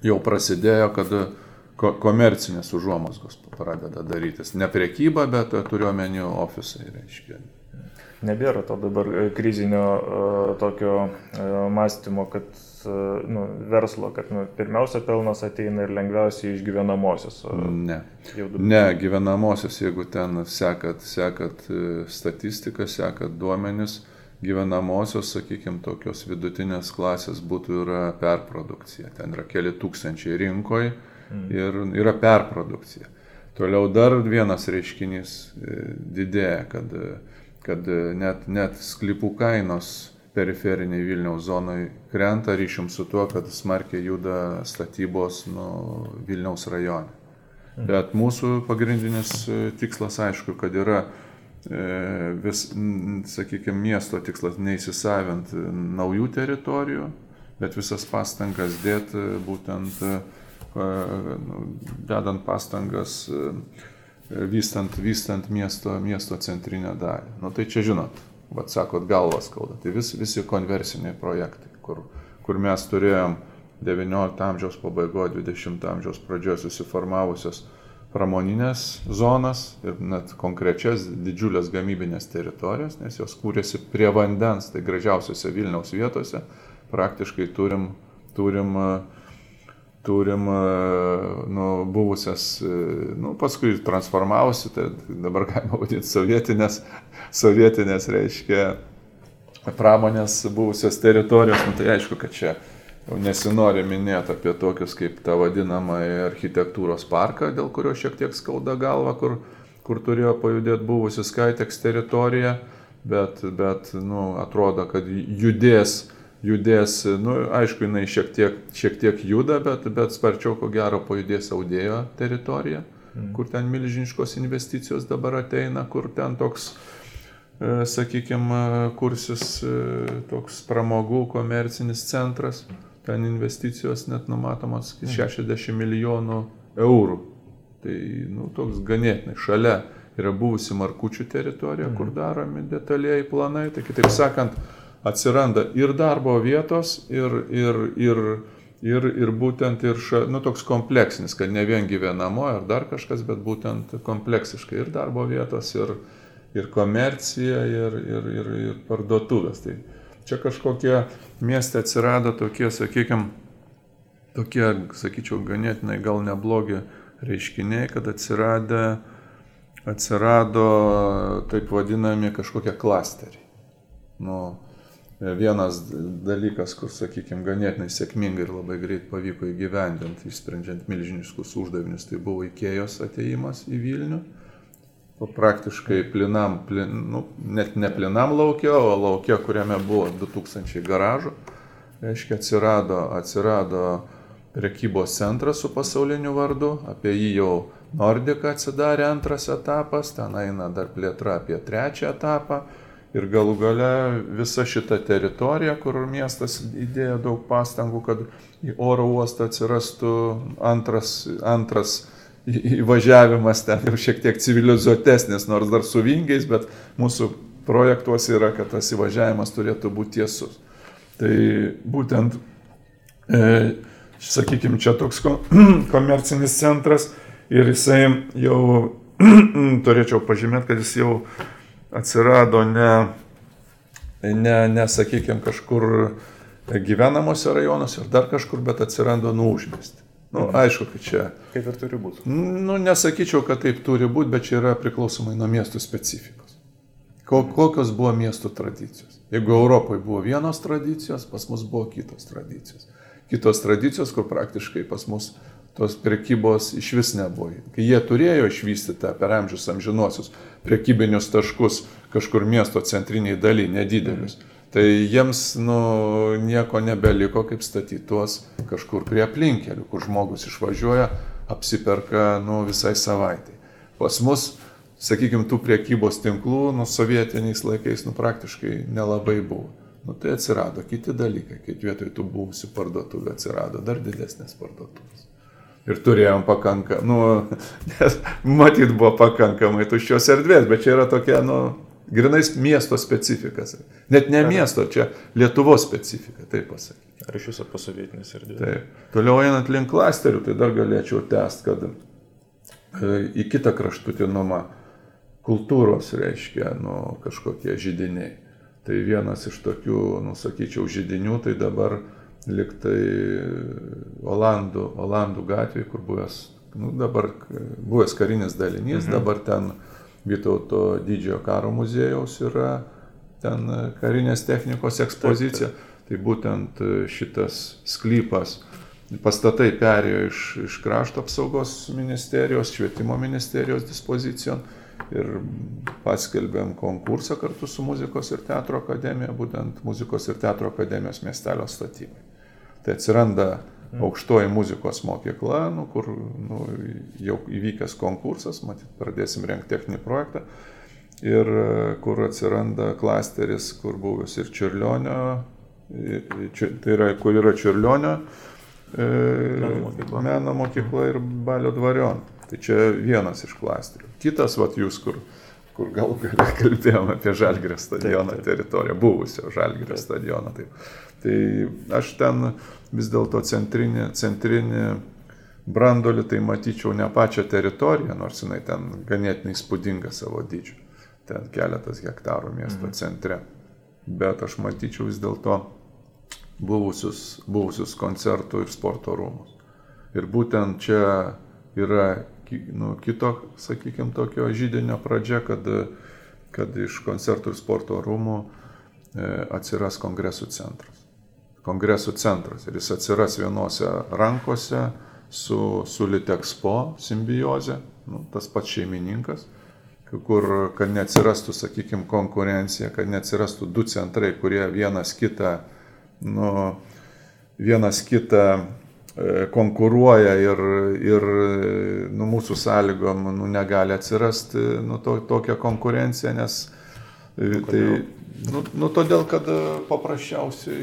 jau prasidėjo, kad ko komercinės užuomasgos pradeda darytis. Ne priekyba, bet turiuomenį ofisai, reiškia. Nebėra to dabar krizinio uh, tokio mąstymo, kad nu, verslo, kad nu, pirmiausia pelnas ateina ir lengviausiai iš gyvenamosios. Ne. Ne, gyvenamosios, jeigu ten sekat, sekat statistiką, sekat duomenis, gyvenamosios, sakykime, tokios vidutinės klasės būtų yra perprodukcija. Ten yra keli tūkstančiai rinkoje. Ir yra perprodukcija. Toliau dar vienas reiškinys didėja, kad, kad net, net sklypų kainos periferiniai Vilniaus zonai krenta ryšium su tuo, kad smarkiai juda statybos nu, Vilniaus rajone. Mhm. Bet mūsų pagrindinis e, tikslas, aišku, kad yra e, vis, sakykime, miesto tikslas neįsisavint naujų teritorijų, bet visas pastangas dėti būtent, e, dedant pastangas vystant, vystant miesto, miesto centrinę dalį. Nu, tai čia žinot, vad sakot, galvas skauda. Tai vis, visi konversiniai projektai, kur, kur mes turėjom 19 amžiaus pabaigoje, 20 amžiaus pradžioje susiformavusios pramoninės zonas ir net konkrečias didžiulės gamybinės teritorijas, nes jos kūrėsi prie vandens, tai gražiausiose Vilniaus vietose praktiškai turim, turim uh, turim nu, buvusias, nu, paskui transformavosi, tai dabar galima vadinti sovietinės, sovietinės reiškia pramonės buvusios teritorijos, nu, tai aišku, kad čia jau nesinori minėti apie tokius kaip tą vadinamą architektūros parką, dėl kurio šiek tiek skauda galva, kur, kur turėjo pajudėti buvusi Skytex teritorija, bet, bet nu, atrodo, kad judės judės, nu, aišku, jinai šiek tiek, šiek tiek juda, bet, bet sparčiau ko gero pajudės audėjo teritorija, mm. kur ten milžiniškos investicijos dabar ateina, kur ten toks, e, sakykime, kursis e, toks pramogų komercinis centras, ten investicijos net numatomos 60 mm. milijonų eurų. Tai, nu, toks ganėtinai šalia yra buvusi Markučių teritorija, mm. kur daromi detaliai planai, tai kitaip sakant, atsiranda ir darbo vietos, ir, ir, ir, ir, ir būtent ir ša, nu, toks kompleksinis, kad ne vien gyvenamoji ar dar kažkas, bet būtent kompleksiškai ir darbo vietos, ir, ir komercija, ir, ir, ir, ir parduotuvės. Tai čia kažkokie mieste atsirado tokie, sakykime, tokie, sakyčiau, ganėtinai gal neblogi reiškiniai, kad atsirado, atsirado taip vadinami kažkokie klasteriai. Nu, Vienas dalykas, kur, sakykime, ganėtinai sėkmingai ir labai greit pavyko įgyvendinti, išsprendžiant milžiniškus uždavinius, tai buvo Ikėjos ateimas į Vilnių. O praktiškai plinam, plin, nu, net ne plinam laukia, o laukia, kuriame buvo 2000 garažų, reiškia, atsirado, atsirado prekybos centras su pasauliniu vardu, apie jį jau Nordika atsidarė antras etapas, ten eina dar plėtra apie trečią etapą Ir galų gale visa šita teritorija, kur miestas įdėjo daug pastangų, kad į oro uostą atsirastų antras, antras įvažiavimas ten jau šiek tiek civilizuotesnis, nors dar su vingiais, bet mūsų projektuose yra, kad tas įvažiavimas turėtų būti tiesus. Tai būtent, e, sakykime, čia toks komercinis centras ir jisai jau, turėčiau pažymėti, kad jis jau atsirado ne, ne, ne sakykime, kažkur gyvenamuose rajonuose ar dar kažkur, bet atsirado nuužmesti. Na, nu, mhm. aišku, kad čia. Kaip ir turi būti. Nu, nesakyčiau, kad taip turi būti, bet čia yra priklausomai nuo miestų specifikos. Kokios buvo miestų tradicijos. Jeigu Europoje buvo vienos tradicijos, pas mus buvo kitos tradicijos. Kitos tradicijos, kur praktiškai pas mus tos prekybos iš vis nebuvo. Kai jie turėjo išvystyti per amžius amžinuosius prekybinius taškus kažkur miesto centriniai daly, nedidelius, tai jiems nu, nieko nebeliko, kaip statyti tuos kažkur prie aplinkelių, kur žmogus išvažiuoja, apsiperka nu, visai savaitai. Pas mus, sakykime, tų priekybos tinklų, nu, sovietiniais laikais, nu, praktiškai nelabai buvo. Nu, tai atsirado kiti dalykai, kai vietoj tų buvusių parduotuvių atsirado dar didesnės parduotuvės ir turėjom pakankamai, nu, nes matyt buvo pakankamai tuščios erdvės, bet čia yra tokia, nu, grinais miesto specifikas. Net ne miesto, čia Lietuvos specifika, taip pasakyti. Ar iš viso pasovietinės erdvės? Taip. Toliau einant link klasterių, tai dar galėčiau tęsti, kad e, į kitą kraštutinumą kultūros reiškia nu, kažkokie žydiniai. Tai vienas iš tokių, nu, sakyčiau, žydinių, tai dabar liktai Olandų, Olandų gatvėje, kur buvęs, nu, dabar buvęs karinis dalinys, mhm. dabar ten Vytauto didžiojo karo muziejaus yra ten karinės technikos ekspozicija. Taip, taip. Tai būtent šitas sklypas, pastatai perėjo iš, iš krašto apsaugos ministerijos, švietimo ministerijos dispozicijon ir paskelbėm konkursą kartu su muzikos ir teatro akademija, būtent muzikos ir teatro akademijos miestelio statybai. Tai atsiranda aukštoji muzikos mokykla, nu, kur nu, jau įvykęs konkursas, matyt, pradėsim renkti techninį projektą. Ir kur atsiranda klasteris, kur buvęs ir Čiurlionio, tai yra, kur yra Čiurlionio e, meno mokykla. meno mokykla ir Balio dvarionė. Tai čia vienas iš klasterių. Kitas, vat jūs, kur, kur gal kalbėjome apie Žalgirio stadiono teritoriją, buvusio Žalgirio stadiono. Taip. Tai aš ten vis dėlto centrinį, centrinį brandolį tai matyčiau ne pačią teritoriją, nors jinai ten ganėtinai spūdinga savo dydžiu. Ten keletas hektarų miesto mhm. centre. Bet aš matyčiau vis dėlto buvusius, buvusius koncertų ir sporto rūmus. Ir būtent čia yra nu, kito, sakykime, tokio žydinio pradžia, kad, kad iš koncertų ir sporto rūmų e, atsiras kongresų centras kongresų centras ir jis atsiras vienose rankose su, su Litexpo simbioze, nu, tas pats šeimininkas, kur, kad neatsirastų, sakykime, konkurencija, kad neatsirastų du centrai, kurie vienas kitą, nu, vienas kitą e, konkuruoja ir, ir nu, mūsų sąlygom nu, negali atsirasti nu, to, tokia konkurencija, nes tai, Nu, nu todėl, kad e, paprasčiausiai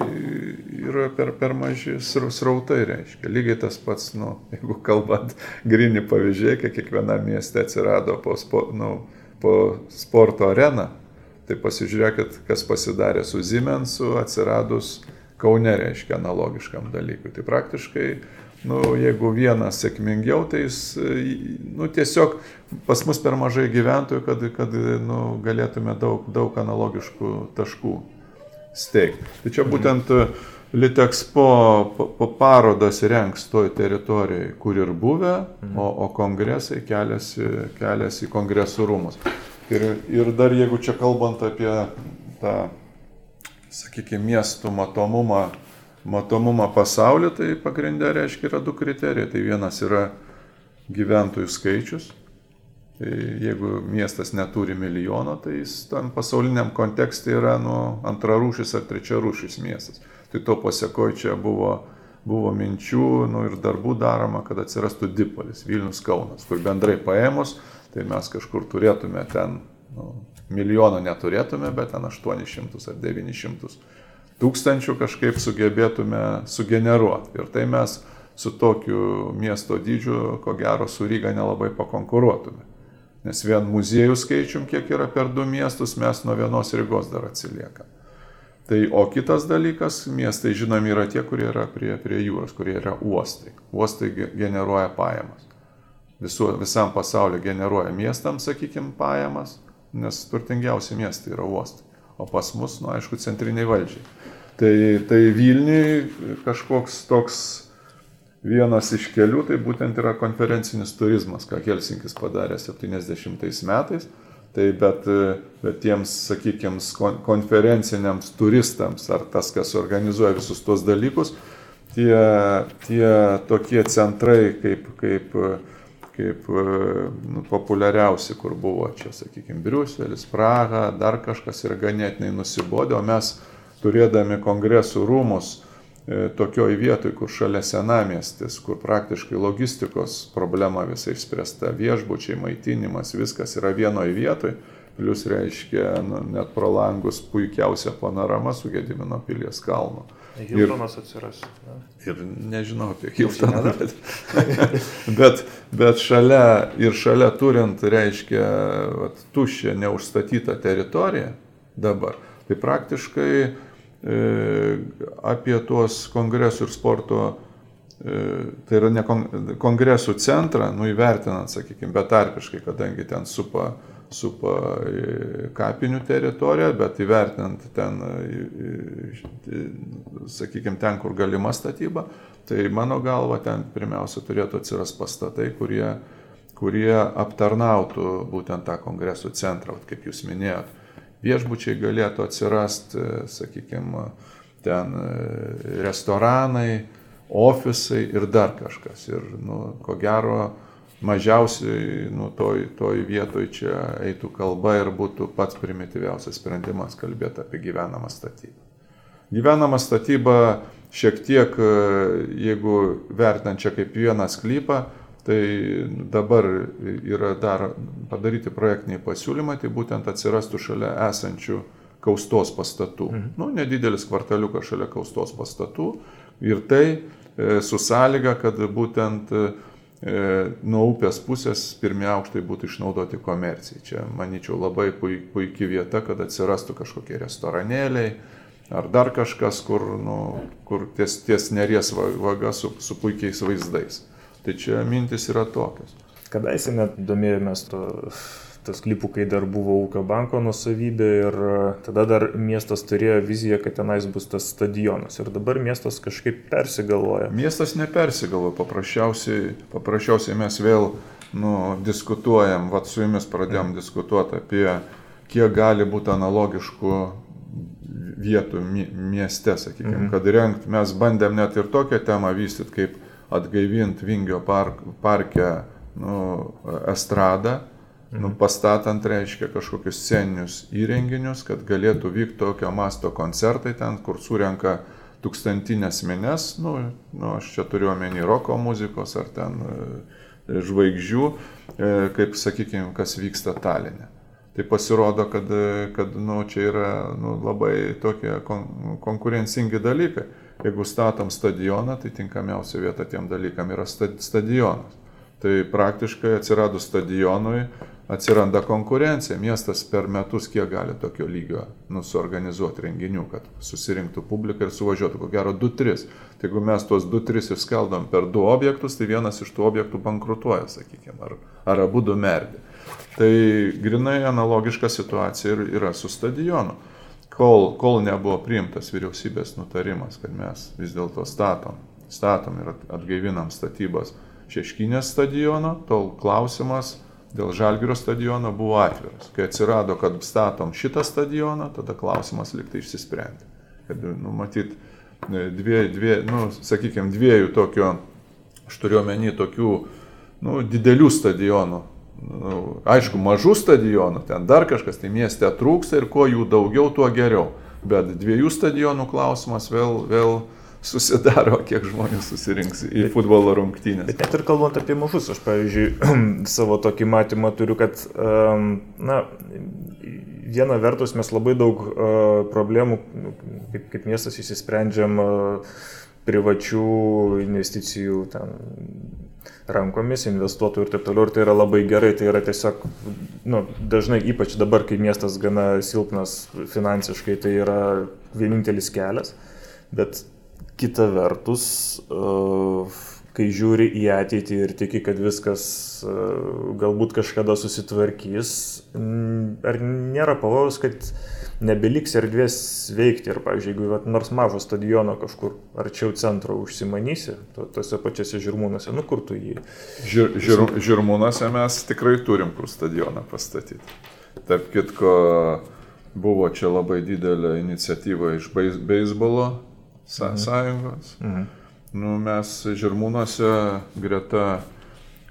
yra per, per maži srautai, reiškia. Lygiai tas pats, nu, jeigu kalbant grinį pavyzdžiai, kiek kiekvienam mieste atsirado po, spo, nu, po sporto areną, tai pasižiūrėkit, kas pasidarė su Ziemensu atsiradus Kaune, reiškia, analogiškam dalykui. Tai praktiškai nu, jeigu vienas sėkmingiau, tai jis, nu, tiesiog pas mus per mažai gyventojų, kad, kad nu, galėtume daug, daug analogiškų taškų steigti. Tai čia būtent Litexpo po parodas renks toj teritorijai, kur ir buvę, o, o kongresai keliasi, keliasi į kongresų rūmus. Ir, ir dar jeigu čia kalbant apie tą, sakykime, miestų matomumą matomumą pasaulį, tai pagrindė reiškia yra du kriterijai. Tai vienas yra gyventojų skaičius. Tai jeigu miestas neturi milijono, tai jis tam pasauliniam kontekste yra nu, antrarūšis ar trečiarūšis miestas. Tai to pasiekoje čia buvo, buvo minčių nu, ir darbų daroma, kad atsirastų Dipolis, Vilnius Kaunas, kur bendrai paėmus, tai mes kažkur turėtume ten, nu, milijono neturėtume, bet ten 800 ar 900 tūkstančių kažkaip sugebėtume sugeneruoti. Ir tai mes su tokiu miesto dydžiu, ko gero, su Ryga nelabai pakonkuruotume. Nes vien muziejų skaičium, kiek yra per du miestus, mes nuo vienos Rygos dar atsiliekam. Tai o kitas dalykas, miestai žinomi yra tie, kurie yra prie, prie jūros, kurie yra uostai. Uostai generuoja pajamas. Visu, visam pasauliu generuoja miestams, sakykime, pajamas, nes turtingiausi miestai yra uostai. O pas mus, nu aišku, centriniai valdžiai. Tai, tai Vilniui kažkoks toks vienas iš kelių, tai būtent yra konferencinis turizmas, ką Helsinkis padarė 70 metais. Tai bet, bet tiems, sakykime, konferenciniams turistams ar tas, kas organizuoja visus tuos dalykus, tie, tie tokie centrai kaip, kaip, kaip nu, populiariausi, kur buvo čia, sakykime, Briuselis, Praha, dar kažkas yra ganėtinai nusibodę, o mes turėdami kongresų rūmus e, tokioj vietoj, kur šalia senamiestis, kur praktiškai logistikos problema visai išspręsta, viešbučiai, maitinimas, viskas yra vienoje vietoje, plus reiškia nu, net pro langus puikiausia panorama su Gedimino pilies kalnu. Hiltonas atsiras. Ne? ir nežinau apie Hiltoną, bet, bet, bet šalia ir šalia turint, reiškia, vat, tuščią neužstatytą teritoriją dabar, tai praktiškai apie tuos kongresų ir sporto, e, tai yra ne kon, kongresų centrą, nu įvertinant, sakykime, betarpiškai, kadangi ten supa supa kapinių teritoriją, bet įvertinant ten, sakykime, ten, kur galima statyba, tai mano galva ten pirmiausia turėtų atsirasti pastatai, kurie, kurie aptarnautų būtent tą kongresų centrą, kaip jūs minėjot. Viešbučiai galėtų atsirasti, sakykime, ten restoranai, ofisai ir dar kažkas. Ir, nu, ko gero, mažiausiai nu, toj, toj vietoj čia eitų kalba ir būtų pats primityviausias sprendimas kalbėti apie gyvenamą statybą. Gyvenama statyba šiek tiek, jeigu vertinant čia kaip vieną sklypą, tai dabar yra dar padaryti projektiniai pasiūlymai, tai būtent atsirastų šalia esančių kaustos pastatų. Mhm. Nu, nedidelis kvartaliukas šalia kaustos pastatų ir tai e, su sąlyga, kad būtent e, nuo upės pusės pirmie aukštai būtų išnaudoti komercijai. Čia, manyčiau, labai puikia vieta, kad atsirastų kažkokie restoranėliai ar dar kažkas, kur, nu, kur ties, ties neries vaga su, su puikiais vaizdais. Tai čia mintis yra tokios. Kadaise net domėjomės to tas klipukai dar buvo ūkio banko nusavybė ir e, tada dar miestas turėjo viziją, kad tenais bus tas stadionas. Ir dabar miestas kažkaip persigalvoja. Miestas nepersigalvoja, paprasčiausiai, paprasčiausiai mes vėl nu, diskutuojam, vad su jumis pradėjom mm. diskutuoti apie kiek gali būti analogiškų vietų mieste, sakykime, mm -hmm. kad rengt, mes bandėm net ir tokią temą vystyti, kaip atgaivinti Vingio park, parke nu, estradą, Nu, pastatant, reiškia, kažkokius sceninius įrenginius, kad galėtų vykti tokio masto koncertai ten, kur surenka tūkstantinės minės, nu, nu, aš čia turiu omeny roko muzikos ar ten e, žvaigždžių, e, kaip, sakykime, kas vyksta Talinė. Tai pasirodo, kad, kad nu, čia yra nu, labai tokie kon, konkurencingi dalykai. Jeigu statom stadioną, tai tinkamiausia vieta tiem dalykam yra stadionas. Tai praktiškai atsiradus stadionui, atsiranda konkurencija. Miestas per metus kiek gali tokio lygio nu, suorganizuoti renginių, kad susirinktų publiką ir suvažiuotų, ko gero 2-3. Tai jeigu mes tuos 2-3 išskaldom per du objektus, tai vienas iš tų objektų bankrutuoja, sakykime, ar, ar abu du merdi. Tai grinai analogiška situacija ir yra su stadionu. Kol, kol nebuvo priimtas vyriausybės nutarimas, kad mes vis dėlto statom, statom ir atgaivinam statybas Šeškinės stadiono, tol klausimas, dėl Žalgirio stadiono buvo atviras. Kai atsirado, kad statom šitą stadioną, tada klausimas liktai išsisprendė. Kad, nu, matyt, dvie, dvie, nu, sakykime, dviejų tokio, aš turiu omeny tokių, nu, didelių stadionų. Nu, aišku, mažų stadionų, ten dar kažkas, tai mieste trūksta ir kuo jų daugiau, tuo geriau. Bet dviejų stadionų klausimas vėl, vėl, susidaro, kiek žmonių susirinks į futbolo rungtynės. Bet net ir kalbant apie mažus, aš, pavyzdžiui, savo tokį matymą turiu, kad, na, viena vertus mes labai daug problemų, kaip, kaip miestas įsisprendžiam privačių investicijų ten rankomis, investuotojų ir taip toliau. Ir tai yra labai gerai, tai yra tiesiog, nu, dažnai, ypač dabar, kai miestas gana silpnas finansiškai, tai yra vienintelis kelias. Bet Kita vertus, e, kai žiūri į ateitį ir tiki, kad viskas e, galbūt kažkada susitvarkys, ar nėra pavojus, kad nebeliks erdvės veikti ir, pavyzdžiui, jeigu vat, nors mažo stadiono kažkur arčiau centro užsimanysi, to, tose pačiose žirmūnuose, nu kur tu jį? Žir, žir, žirmūnuose mes tikrai turim kur stadioną pastatyti. Tarp kitko, buvo čia labai didelė iniciatyva iš beisbolo mhm. sąjungos. Mhm. Nu, mes Žirmūnuose greta,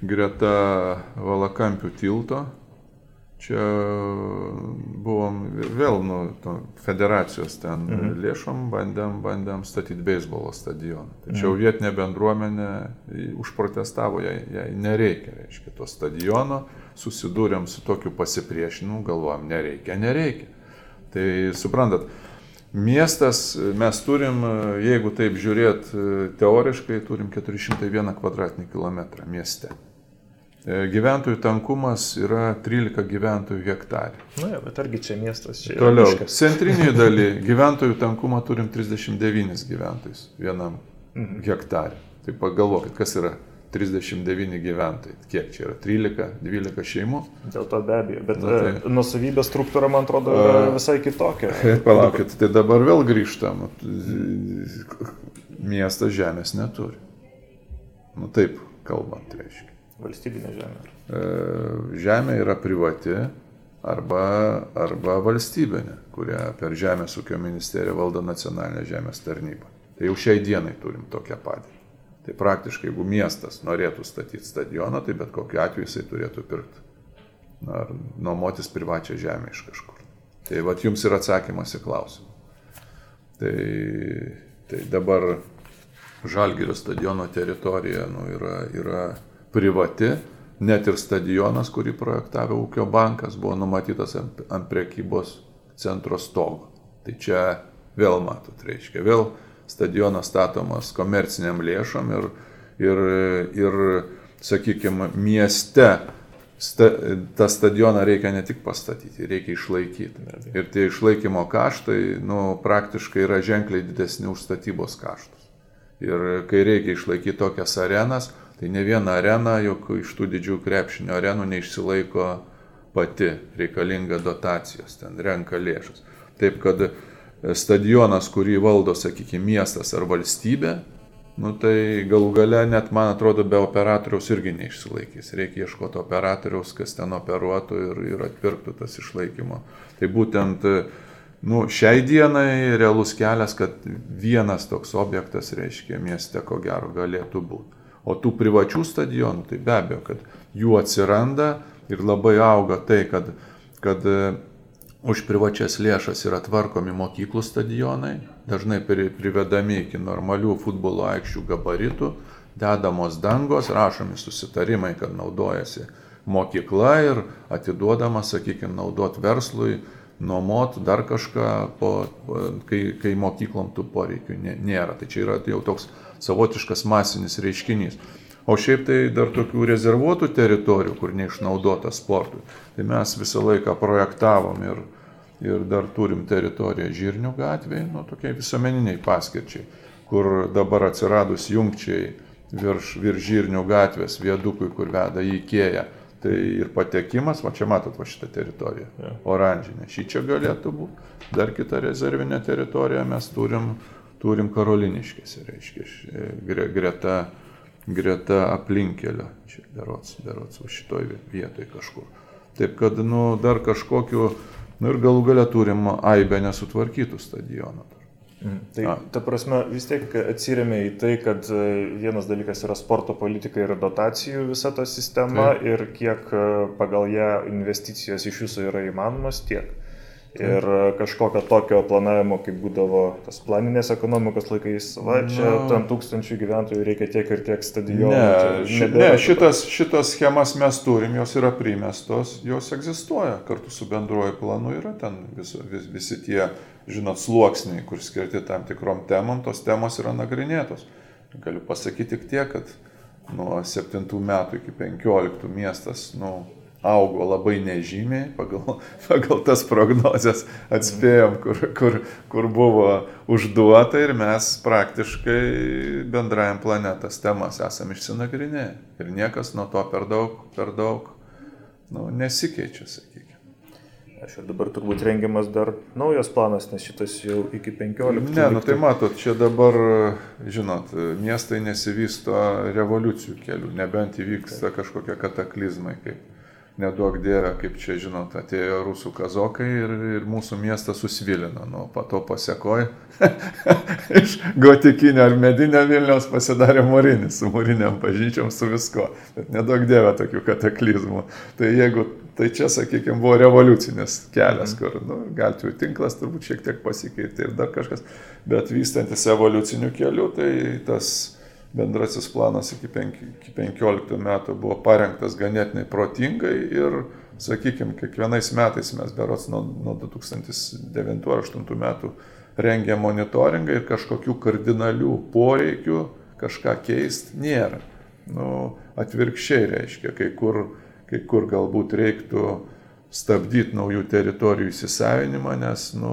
greta Valakampių tilto, čia buvom vėl nu, federacijos ten mhm. lėšom, bandėm, bandėm statyti beisbolo stadioną. Tačiau mhm. vietinė bendruomenė užprotestavo, jai, jai nereikia, reiškia, to stadiono, susidūrėm su tokiu pasipriešinimu, galvojom, nereikia, nereikia. Tai suprantat, Miestas mes turim, jeigu taip žiūrėt teoriškai, turim 401 kvadratinį kilometrą mieste. E, gyventojų tankumas yra 13 gyventojų hektarė. Na, ja, bet argi čia miestas, čia Toliau, centrinėje daly gyventojų tankumą turim 39 gyventojus vienam mhm. hektarė. Tai pagalvokit, kas yra 39 gyventojai. Kiek čia yra? 13, 12 šeimų? Dėl to be abejo, bet Na, tai... E, nusavybės struktūra, man atrodo, yra visai kitokia. Palaukit, tai dabar vėl grįžtam. Miestas žemės neturi. Nu taip, kalbant, reiškia. Valstybinė žemė. E, žemė yra privati arba, arba valstybinė, kurią per Žemės ūkio ministeriją valdo nacionalinė žemės tarnyba. Tai jau šiai dienai turim tokią padėtį. Tai praktiškai, jeigu miestas norėtų statyti stadioną, tai bet kokiu atveju jisai turėtų pirkti ar nuomotis privačią žemę iš kažkur. Tai vad jums yra atsakymas į klausimą. Tai, tai dabar Žalgirio stadiono teritorija nu, yra, yra privati, net ir stadionas, kurį projektavo ūkio bankas, buvo numatytas ant, ant prekybos centro stogo. Tai čia vėl matot, reiškia, vėl stadionas statomas komerciniam lėšom ir, ir, ir sakykime, mieste sta, tą stadioną reikia ne tik pastatyti, reikia išlaikyti. Ir tie išlaikymo kaštai, nu, praktiškai yra ženkliai didesni už statybos kaštus. Ir kai reikia išlaikyti tokias arenas, tai ne viena arena, juk iš tų didžių krepšinio arenų neišsilaiko pati reikalinga dotacijos, ten renka lėšas. Taip kad stadionas, kurį valdo, sakykime, miestas ar valstybė, nu tai galų gale net, man atrodo, be operatoriaus irgi neišsilaikys. Reikia ieškoti operatoriaus, kas ten operuotų ir, ir atpirktų tas išlaikymo. Tai būtent, nu, šiai dienai realus kelias, kad vienas toks objektas, reiškia, mieste ko gero galėtų būti. O tų privačių stadionų, tai be abejo, kad jų atsiranda ir labai auga tai, kad, kad už privačias lėšas yra tvarkomi mokyklų stadionai, dažnai privedami iki normalių futbolo aikščių gabaritų, dedamos dangos, rašomi susitarimai, kad naudojasi mokykla ir atiduodama, sakykime, naudot verslui, nuomot dar kažką, po, kai, kai mokyklom tų poreikių nėra. Tai čia yra jau toks savotiškas masinis reiškinys. O šiaip tai dar tokių rezervuotų teritorijų, kur neišnaudota sportui, tai mes visą laiką projektavom ir, ir dar turim teritoriją Žirnių gatvėje, nu tokiai visuomeniniai paskirčiai, kur dabar atsiradus jungčiai virš, virš Žirnių gatvės viadukui, kur veda į Ikėją. Tai ir patekimas, va čia matot va šitą teritoriją, oranžinė, šį čia galėtų būti. Dar kitą rezervinę teritoriją mes turim, turim Karoliniškėse, reiškia, greta greta aplinkelio, čia berots, berots, už šitoj vietoj kažkur. Taip kad, nu, dar kažkokiu, nu ir galų gale turim aibę nesutvarkytų stadionų. Mm. Tai A. ta prasme vis tiek atsiriamė į tai, kad e, vienas dalykas yra sporto politika ir dotacijų visa ta sistema Taip. ir kiek e, pagal ją investicijos iš jūsų yra įmanomas tiek. Ir kažkokio tokio planavimo, kaip būdavo tas planinės ekonomikos laikais, va, čia no. tam tūkstančių gyventojų reikia tiek ir tiek stadionų. Ne, ši, ne šitas, šitas schemas mes turim, jos yra primestos, jos egzistuoja, kartu su bendruoju planu yra ten vis, vis, visi tie, žinot, sluoksniai, kur skirti tam tikrom temom, tos temos yra nagrinėtos. Galiu pasakyti tik tiek, kad nuo 7 metų iki 15 miestas, nu, augo labai nežymiai, pagal, pagal tas prognozes atspėjom, kur, kur, kur buvo užduota ir mes praktiškai bendrajam planetas temas esam išsinagrinėję. Ir niekas nuo to per daug, per daug nu, nesikeičia, sakykime. Aš ir dabar turbūt rengiamas dar naujas planas, nes šitas jau iki 15. Ne, nu tai matot, čia dabar, žinot, miestai nesivysto revoliucijų kelių, nebent įvyksta kažkokie kataklizmai, kaip neduok dievę, kaip čia žinot, atėjo rusų kazokai ir, ir mūsų miestas susvilino. Nu, po to pasiekoj iš gotikinio ar medinio Vilniaus pasidarė mūrinis, su mūriniam pažyčiom, su visko. Bet nedaug dievę tokių kataklizmų. Tai jeigu, tai čia, sakykime, buvo revoliucinis kelias, kur nu, gatvių tinklas turbūt šiek tiek pasikeitė ir dar kažkas. Bet vystantis evoliuciniu keliu, tai tas bendrasis planas iki 15 metų buvo parengtas ganėtinai protingai ir, sakykime, kiekvienais metais mes berots nuo, nuo 2009-2008 metų rengia monitoringą ir kažkokių kardinalių poreikių kažką keisti nėra. Nu, atvirkščiai reiškia, kai kur, kai kur galbūt reiktų stabdyti naujų teritorijų įsisavinimą, nes, nu,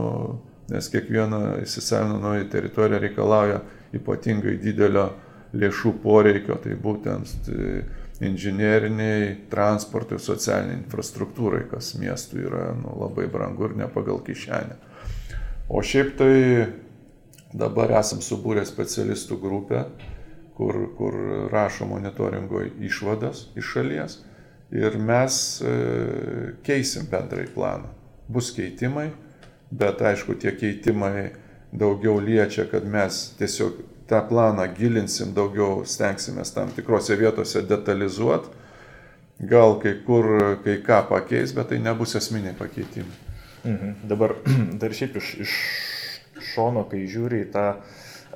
nes kiekviena įsisavinama nauja teritorija reikalauja ypatingai didelio lėšų poreikio, tai būtent tai inžinieriniai, transportui, socialiniai infrastruktūrai, kas miestų yra nu, labai brangu ir ne pagal kišenę. O šiaip tai dabar esam subūrę specialistų grupę, kur, kur rašo monitoringo išvadas iš šalies ir mes e, keisim bendrai planą. Bus keitimai, bet aišku, tie keitimai daugiau liečia, kad mes tiesiog tą planą gilinsim, daugiau stengsimės tam tikrose vietose detalizuoti, gal kai kur kai ką pakeis, bet tai nebus esminiai pakeitimai. Mhm. Dabar dar šiaip iš, iš šono, kai žiūri į tą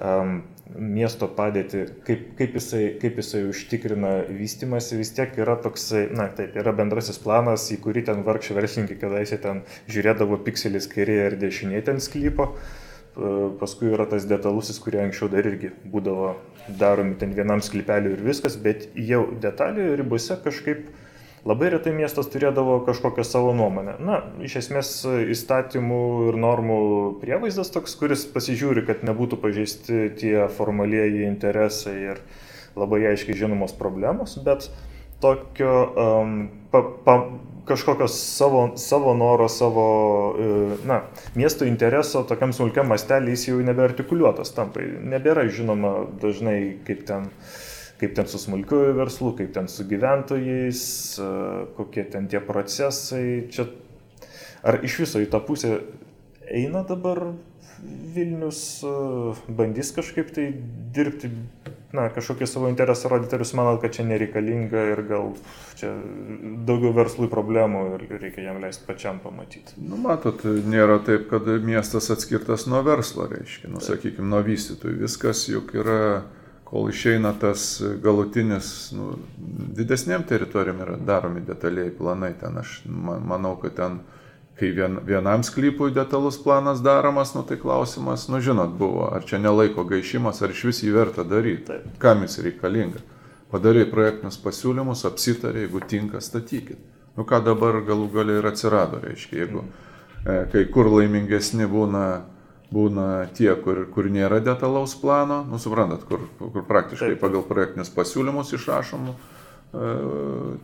um, miesto padėtį, kaip, kaip, jisai, kaip jisai užtikrina vystimasi, vis tiek yra toksai, na taip, yra bendrasis planas, į kurį ten vargšai verslininkai kadaise ten žiūrėdavo pikselis kairėje ir dešinėje ten sklypo. Paskui yra tas detalusis, kurie anksčiau dar irgi būdavo daromi ten vienam sklypeliu ir viskas, bet jau detalių ribose kažkaip Labai retai miestas turėdavo kažkokią savo nuomonę. Na, iš esmės įstatymų ir normų prievaizdas toks, kuris pasižiūri, kad nebūtų pažeisti tie formalieji interesai ir labai aiškiai žinomos problemos, bet tokio um, pa, pa, kažkokio savo, savo noro, savo, e, na, miesto intereso tokiam smulkiam mastelį jis jau nebeartikuliuotas tampa. Nebėra žinoma dažnai, kaip ten kaip ten su smulkiuoju verslu, kaip ten su gyventojais, kokie ten tie procesai. Čia, ar iš viso į tą pusę eina dabar Vilnius, bandys kažkaip tai dirbti, na, kažkokį savo interesą rodyti, ar jūs manot, kad čia nereikalinga ir gal čia daugiau verslui problemų ir reikia jam leisti pačiam pamatyti. Nu, matot, nėra taip, kad miestas atskirtas nuo verslo, reiškia, nu, sakykime, nuo vystytojų. Viskas juk yra kol išeina tas galutinis, nu, didesnėm teritorijom yra daromi detaliai planai. Ten aš manau, kad ten, kai vien, vienam sklypui detalus planas daromas, nu tai klausimas, nu žinot, buvo, ar čia nelaiko gaišimas, ar iš vis jį verta daryti, Taip. kam jis reikalinga. Padarai projektinius pasiūlymus, apsitarė, jeigu tinka, statykit. Nu ką dabar galų galiai ir atsirado, reiškia, jeigu mm. e, kai kur laimingesni būna būna tie, kur, kur nėra detalaus plano, nu suprantat, kur, kur praktiškai Taip. pagal projektinius pasiūlymus išrašomų e,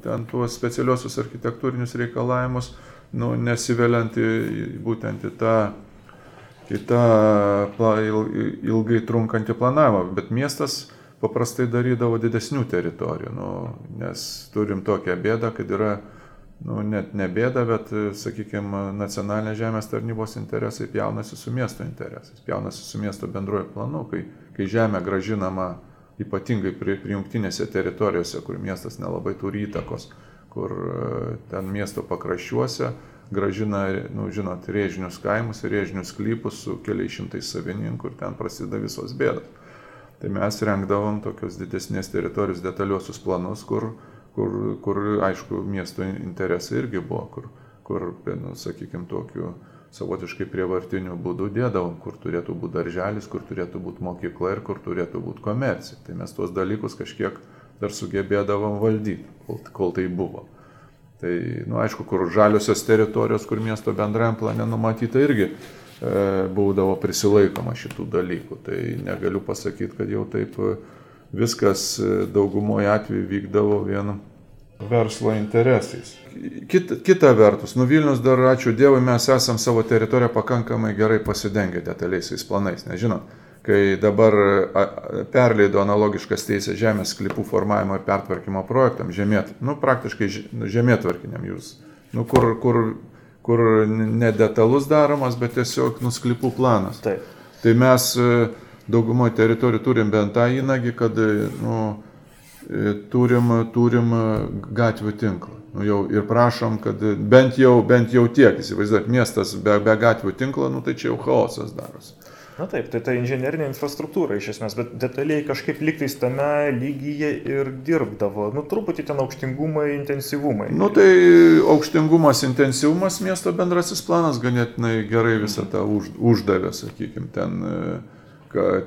ten tuos specialiosius architektūrinius reikalavimus, nu, nesiveliant į, būtent į tą, į tą ilgai trunkantį planavimą, bet miestas paprastai darydavo didesnių teritorijų, nu, nes turim tokią bėdą, kad yra nu, net ne bėda, bet, sakykime, nacionalinės žemės tarnybos interesai pjaunasi su miesto interesais, pjaunasi su miesto bendruoju planu, kai, kai žemė gražinama ypatingai prie, prie jungtinėse teritorijose, kur miestas nelabai turi įtakos, kur e, ten miesto pakraščiuose gražina, nu, žinot, rėžinius kaimus ir rėžinius klypus su keliais šimtais savininkų ir ten prasideda visos bėdos. Tai mes rengdavom tokius didesnės teritorijos detaliuosius planus, kur kur, kur aišku, miesto interesai irgi buvo, kur, kur nu, sakykime, tokiu savotiškai prievartiniu būdu dėdavom, kur turėtų būti darželis, kur turėtų būti mokykla ir kur turėtų būti komercija. Tai mes tuos dalykus kažkiek dar sugebėdavom valdyti, kol, kol tai buvo. Tai, nu, aišku, kur žaliosios teritorijos, kur miesto bendrajam plane numatyta irgi e, būdavo prisilaikoma šitų dalykų. Tai negaliu pasakyti, kad jau taip e, viskas e, daugumoje atveju vykdavo vien verslo interesais. Kita, kita vertus, nu Vilnius dar, ačiū Dievui, mes esam savo teritoriją pakankamai gerai pasidengę detaliaisiais planais. Nežinot, kai dabar perleido analogiškas teisės žemės klipų formavimo ir pertvarkymo projektam, žemėt, nu praktiškai nu, žemėtvarkiniam jūs, nu kur, kur, kur nedetalus daromas, bet tiesiog nusklipų planas. Taip. Tai mes daugumoje teritorijų turim bent tą įnagį, kad nu, e, turim, turim gatvių tinklą. Nu, jau, ir prašom, kad bent jau, bent jau tiek, įsivaizduot, miestas be, be gatvių tinklo, nu, tai čia jau chaosas darosi. Na taip, tai ta inžinierinė infrastruktūra iš esmės, bet detaliai kažkaip liktais tame lygyje ir dirbdavo. Nu, truputį ten aukštingumai, intensyvumai. Nu tai aukštingumas, intensyvumas miesto bendrasis planas ganėtinai gerai visą tą už, uždavė, sakykime, ten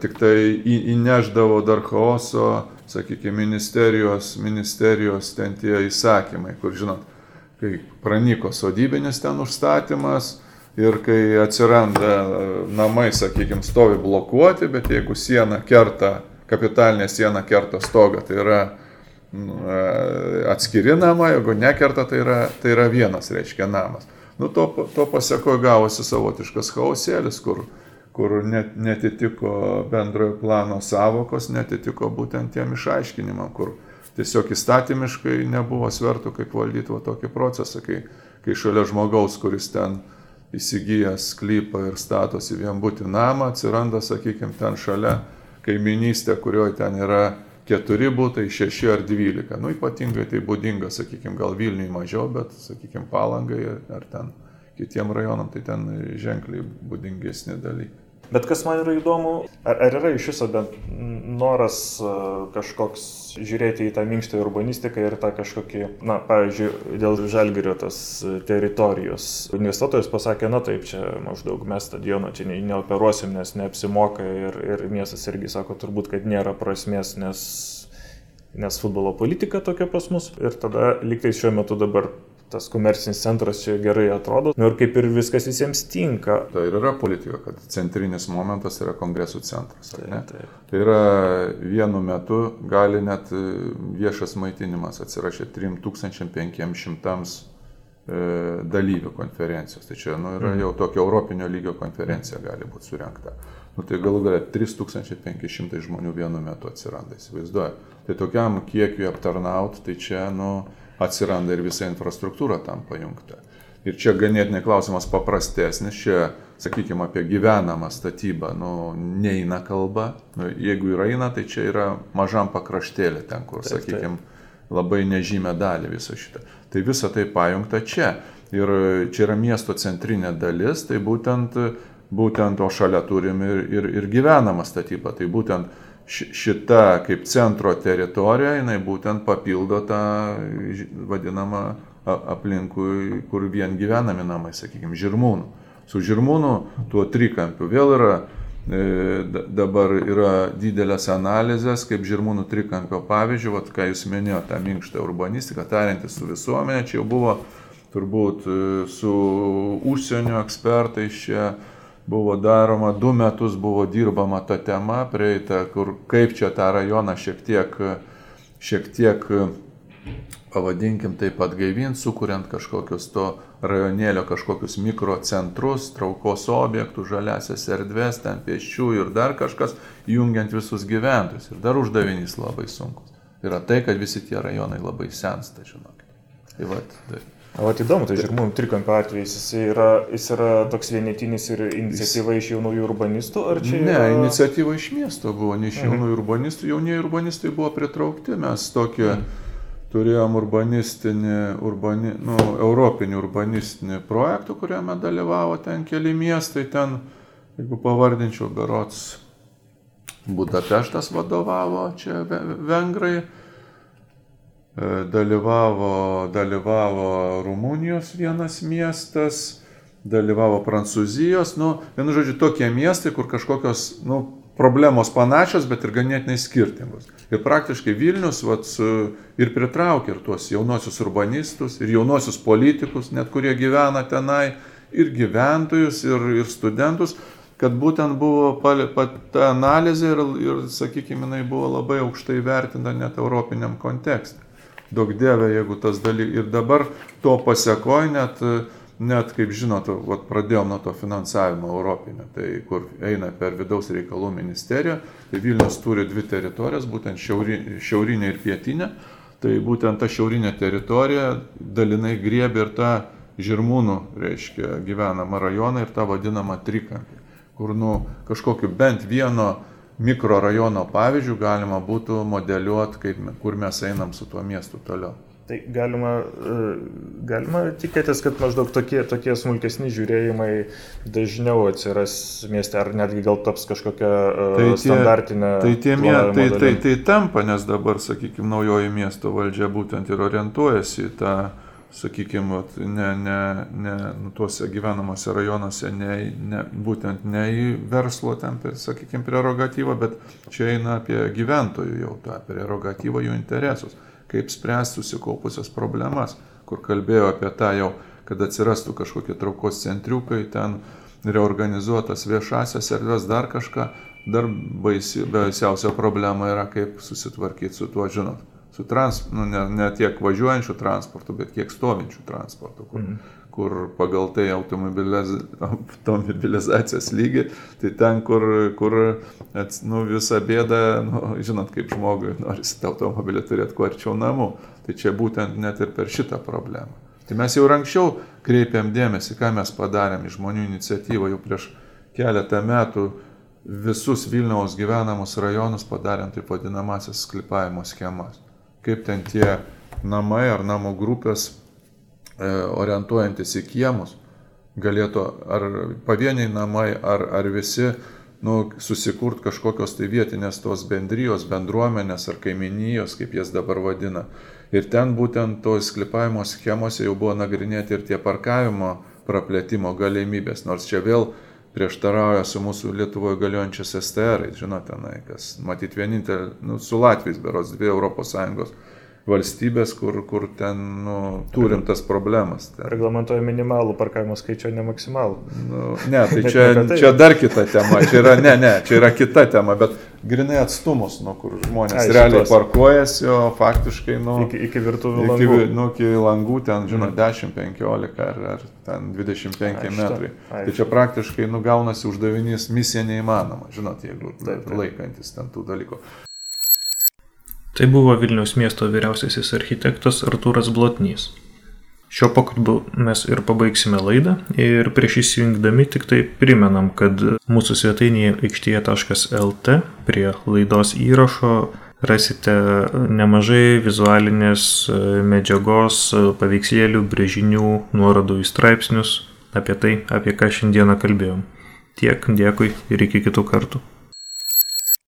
tik tai įneždavo dar chaoso, sakykime, ministerijos, ministerijos ten tie įsakymai, kur žinot, kai pranyko sodybinis ten užstatymas, ir kai atsiranda namai, sakykime, stovi blokuoti, bet jeigu siena kerta, kapitalinė siena kerta stogą, tai yra nu, atskiri namai, jeigu nekerta, tai yra, tai yra vienas, reiškia, namas. Nu, to, to pasiekoje gavosi savotiškas chaosėlis, kur, kur net, netitiko bendrojo plano savokos, netitiko būtent tiem išaiškinimam, kur tiesiog įstatymiškai nebuvo svertų, kaip valdyti va tokį procesą, kai, kai šalia žmogaus, kuris ten uh, įsigijęs sklypą ir statosi vienbutį namą, atsiranda, sakykime, ten šalia kaiminystė, kurioje ten yra keturi būtai, šeši ar dvylika. Nu, ypatingai tai būdinga, sakykime, gal Vilniui mažiau, bet, sakykime, palangai ar ten kitiem rajonam, tai ten ženkliai būdingesni dalykai. Bet kas man yra įdomu, ar, ar yra iš viso bent noras kažkoks žiūrėti į tą minkštą urbanistiką ir tą kažkokį, na, pavyzdžiui, dėl žalgerio tos teritorijos. Investuotojas pasakė, na taip, čia maždaug mes stadiono čia ne, neoperuosim, nes neapsimoka ir, ir miestas irgi sako turbūt, kad nėra prasmės, nes nes futbolo politika tokia pas mus ir tada liktai šiuo metu dabar tas komercinis centras čia gerai atrodo. Nu ir kaip ir viskas visiems tinka. Tai ir yra politika, kad centrinis momentas yra kongresų centras. Taip, taip. Tai yra vienu metu gali net e, viešas maitinimas atsirašė 3500 e, dalyvių konferencijos. Tai čia nu, yra mhm. jau tokia europinio lygio konferencija gali būti surinkta. Nu, tai galų galia 3500 žmonių vienu metu atsiranda, įsivaizduoju. Tai tokiam kiekiu aptarnauti, tai čia, nu, atsiranda ir visa infrastruktūra tam pajungta. Ir čia ganėtinai klausimas paprastesnis, čia, sakykime, apie gyvenamą statybą, nu, neina kalba, nu, jeigu yra eina, tai čia yra mažam pakraštėlė ten, kur, taip, sakykime, labai nežymę dalį viso šitą. Tai visa tai pajungta čia. Ir čia yra miesto centrinė dalis, tai būtent, būtent o šalia turim ir, ir, ir gyvenamą statybą. Tai būtent šita kaip centro teritorija, jinai būtent papildo tą vadinamą aplinkui, kur vien gyvenami namai, sakykime, žirmūnų. Su žirmūnų tuo trikampiu vėl yra, e, dabar yra didelės analizės, kaip žirmūnų trikampio pavyzdžių, vat, ką jūs minėjote, tą minkštą urbanistiką, tariantis su visuomenė, čia jau buvo turbūt e, su užsienio ekspertais čia buvo daroma, du metus buvo dirbama ta tema, prieita, kur kaip čia tą rajoną šiek tiek, šiek tiek pavadinkim taip pat gaivinti, sukuriant kažkokius to rajonėlio kažkokius mikrocentrus, traukos objektų, žaliasias erdvės, ten pėsčių ir dar kažkas, jungiant visus gyventojus. Ir dar uždavinys labai sunkus. Yra tai, kad visi tie rajonai labai sensta, žinokit. Tai va, tai. O įdomu, tai žirmūnų trikampio atvejais jis yra, jis yra toks vienetinis ir iniciatyva iš jaunųjų urbanistų, ar čia? Ne, yra... iniciatyva iš miesto buvo, ne iš mhm. jaunųjų mhm. urbanistų, jaunieji urbanistai buvo pritraukti, mes tokį mhm. turėjom urbanistinį, urbani, nu, europinį urbanistinį projektą, kuriame dalyvavo ten keli miestai, ten, jeigu pavardinčiau, berots Budapeštas vadovavo, čia vengrai E, dalyvavo, dalyvavo Rumunijos vienas miestas, dalyvavo Prancūzijos, nu, vienu žodžiu, tokie miestai, kur kažkokios, nu, problemos panašios, bet ir ganėtinai skirtingos. Ir praktiškai Vilnius vat, su, ir pritraukia ir tuos jaunosius urbanistus, ir jaunosius politikus, net kurie gyvena tenai, ir gyventojus, ir, ir studentus, kad būtent buvo ta analizė ir, ir sakykime, jinai buvo labai aukštai vertinta net europiniam kontekste daug dievė, jeigu tas dalykas. Ir dabar to pasiekoj net, net kaip žinot, vat, pradėjom nuo to finansavimo europinio, tai kur eina per vidaus reikalų ministeriją, tai Vilnius turi dvi teritorijas, būtent šiaurinė, šiaurinė ir pietinė. Tai būtent ta šiaurinė teritorija dalinai griebė ir tą žirmūnų, reiškia, gyvenamą rajoną ir tą vadinamą trikampį, kur nu kažkokiu bent vieno mikrorajono pavyzdžių galima būtų modeliuoti, kaip, kur mes einam su tuo miestu toliau. Tai galima, e, galima tikėtis, kad maždaug tokie, tokie smulkesni žiūrėjimai dažniau atsiras mieste, ar netgi gal taps kažkokia e, tai tie, standartinė. Tai tie miestai, tai, tai, tai tampa, nes dabar, sakykime, naujoji miesto valdžia būtent ir orientuojasi tą, sakykime, ne, ne, ne nu, tuose gyvenamuose rajonuose, ne, ne, būtent ne į verslo ten, sakykime, prerogatyvą, bet čia eina apie gyventojų jau tą prerogatyvą, jų interesus. Kaip spręsti susikaupusias problemas, kur kalbėjo apie tą jau, kad atsirastų kažkokie traukos centriukai, ten reorganizuotas viešasias erdves, dar kažką, dar baisi, baisiausia problema yra, kaip susitvarkyti su tuo, žinot, su trans, nu, ne, ne tiek važiuojančių transportų, bet kiek stovinčių transportų, kur, mm kur pagal tai automobiliz, automobilizacijos lygį, tai ten, kur, kur ats, nu, visa bėda, nu, žinot, kaip žmogui norisi tą automobilį turėti kuo arčiau namų, tai čia būtent net ir per šitą problemą. Tai mes jau anksčiau kreipėm dėmesį, ką mes padarėm iš žmonių iniciatyvą jau prieš keletą metų visus Vilniaus gyvenamus rajonus padarėm taip vadinamasias sklipavimo schemas. Kaip ten tie namai ar namų grupės E, orientuojantis į kiemus, galėtų ar pavieniai namai, ar, ar visi nu, susikurt kažkokios tai vietinės tos bendrijos, bendruomenės ar kaiminijos, kaip jas dabar vadina. Ir ten būtent to sklipavimo schemose jau buvo nagrinėti ir tie parkavimo praplėtimo galimybės, nors čia vėl prieštarauja su mūsų Lietuvoje galiojančiais STR, žinote, kas matyti vienintelė, nu, su Latvijais beros dvi ES valstybės, kur, kur ten nu, turim tas problemas. Ten. Reglamentoja minimalų parkavimo skaičių, ne maksimalų. Nu, ne, tai čia, čia dar kita tema. Čia yra, ne, ne, čia yra kita tema, bet grinai atstumus, nu, kur žmonės Ai, realiai šitos. parkuojasi, o faktiškai nu, iki, iki virtuvių langų. Iki, nu, iki langų ten, žinot, mm. 10-15 ar, ar ten 25 Ai, metrai. Ai, tai čia praktiškai nugaunasi uždavinys misija neįmanoma, žinot, jeigu taip, taip. laikantis ten tų dalykų. Tai buvo Vilniaus miesto vyriausiasis architektas Artūras Blotnys. Šio pokalbiu mes ir pabaigsime laidą ir prieš įsijungdami tik tai primenam, kad mūsų svetainėje aikštėje.lt prie laidos įrašo rasite nemažai vizualinės medžiagos, paveikslėlių, brėžinių, nuorodų į straipsnius apie tai, apie ką šiandieną kalbėjom. Tiek, dėkui ir iki kitų kartų.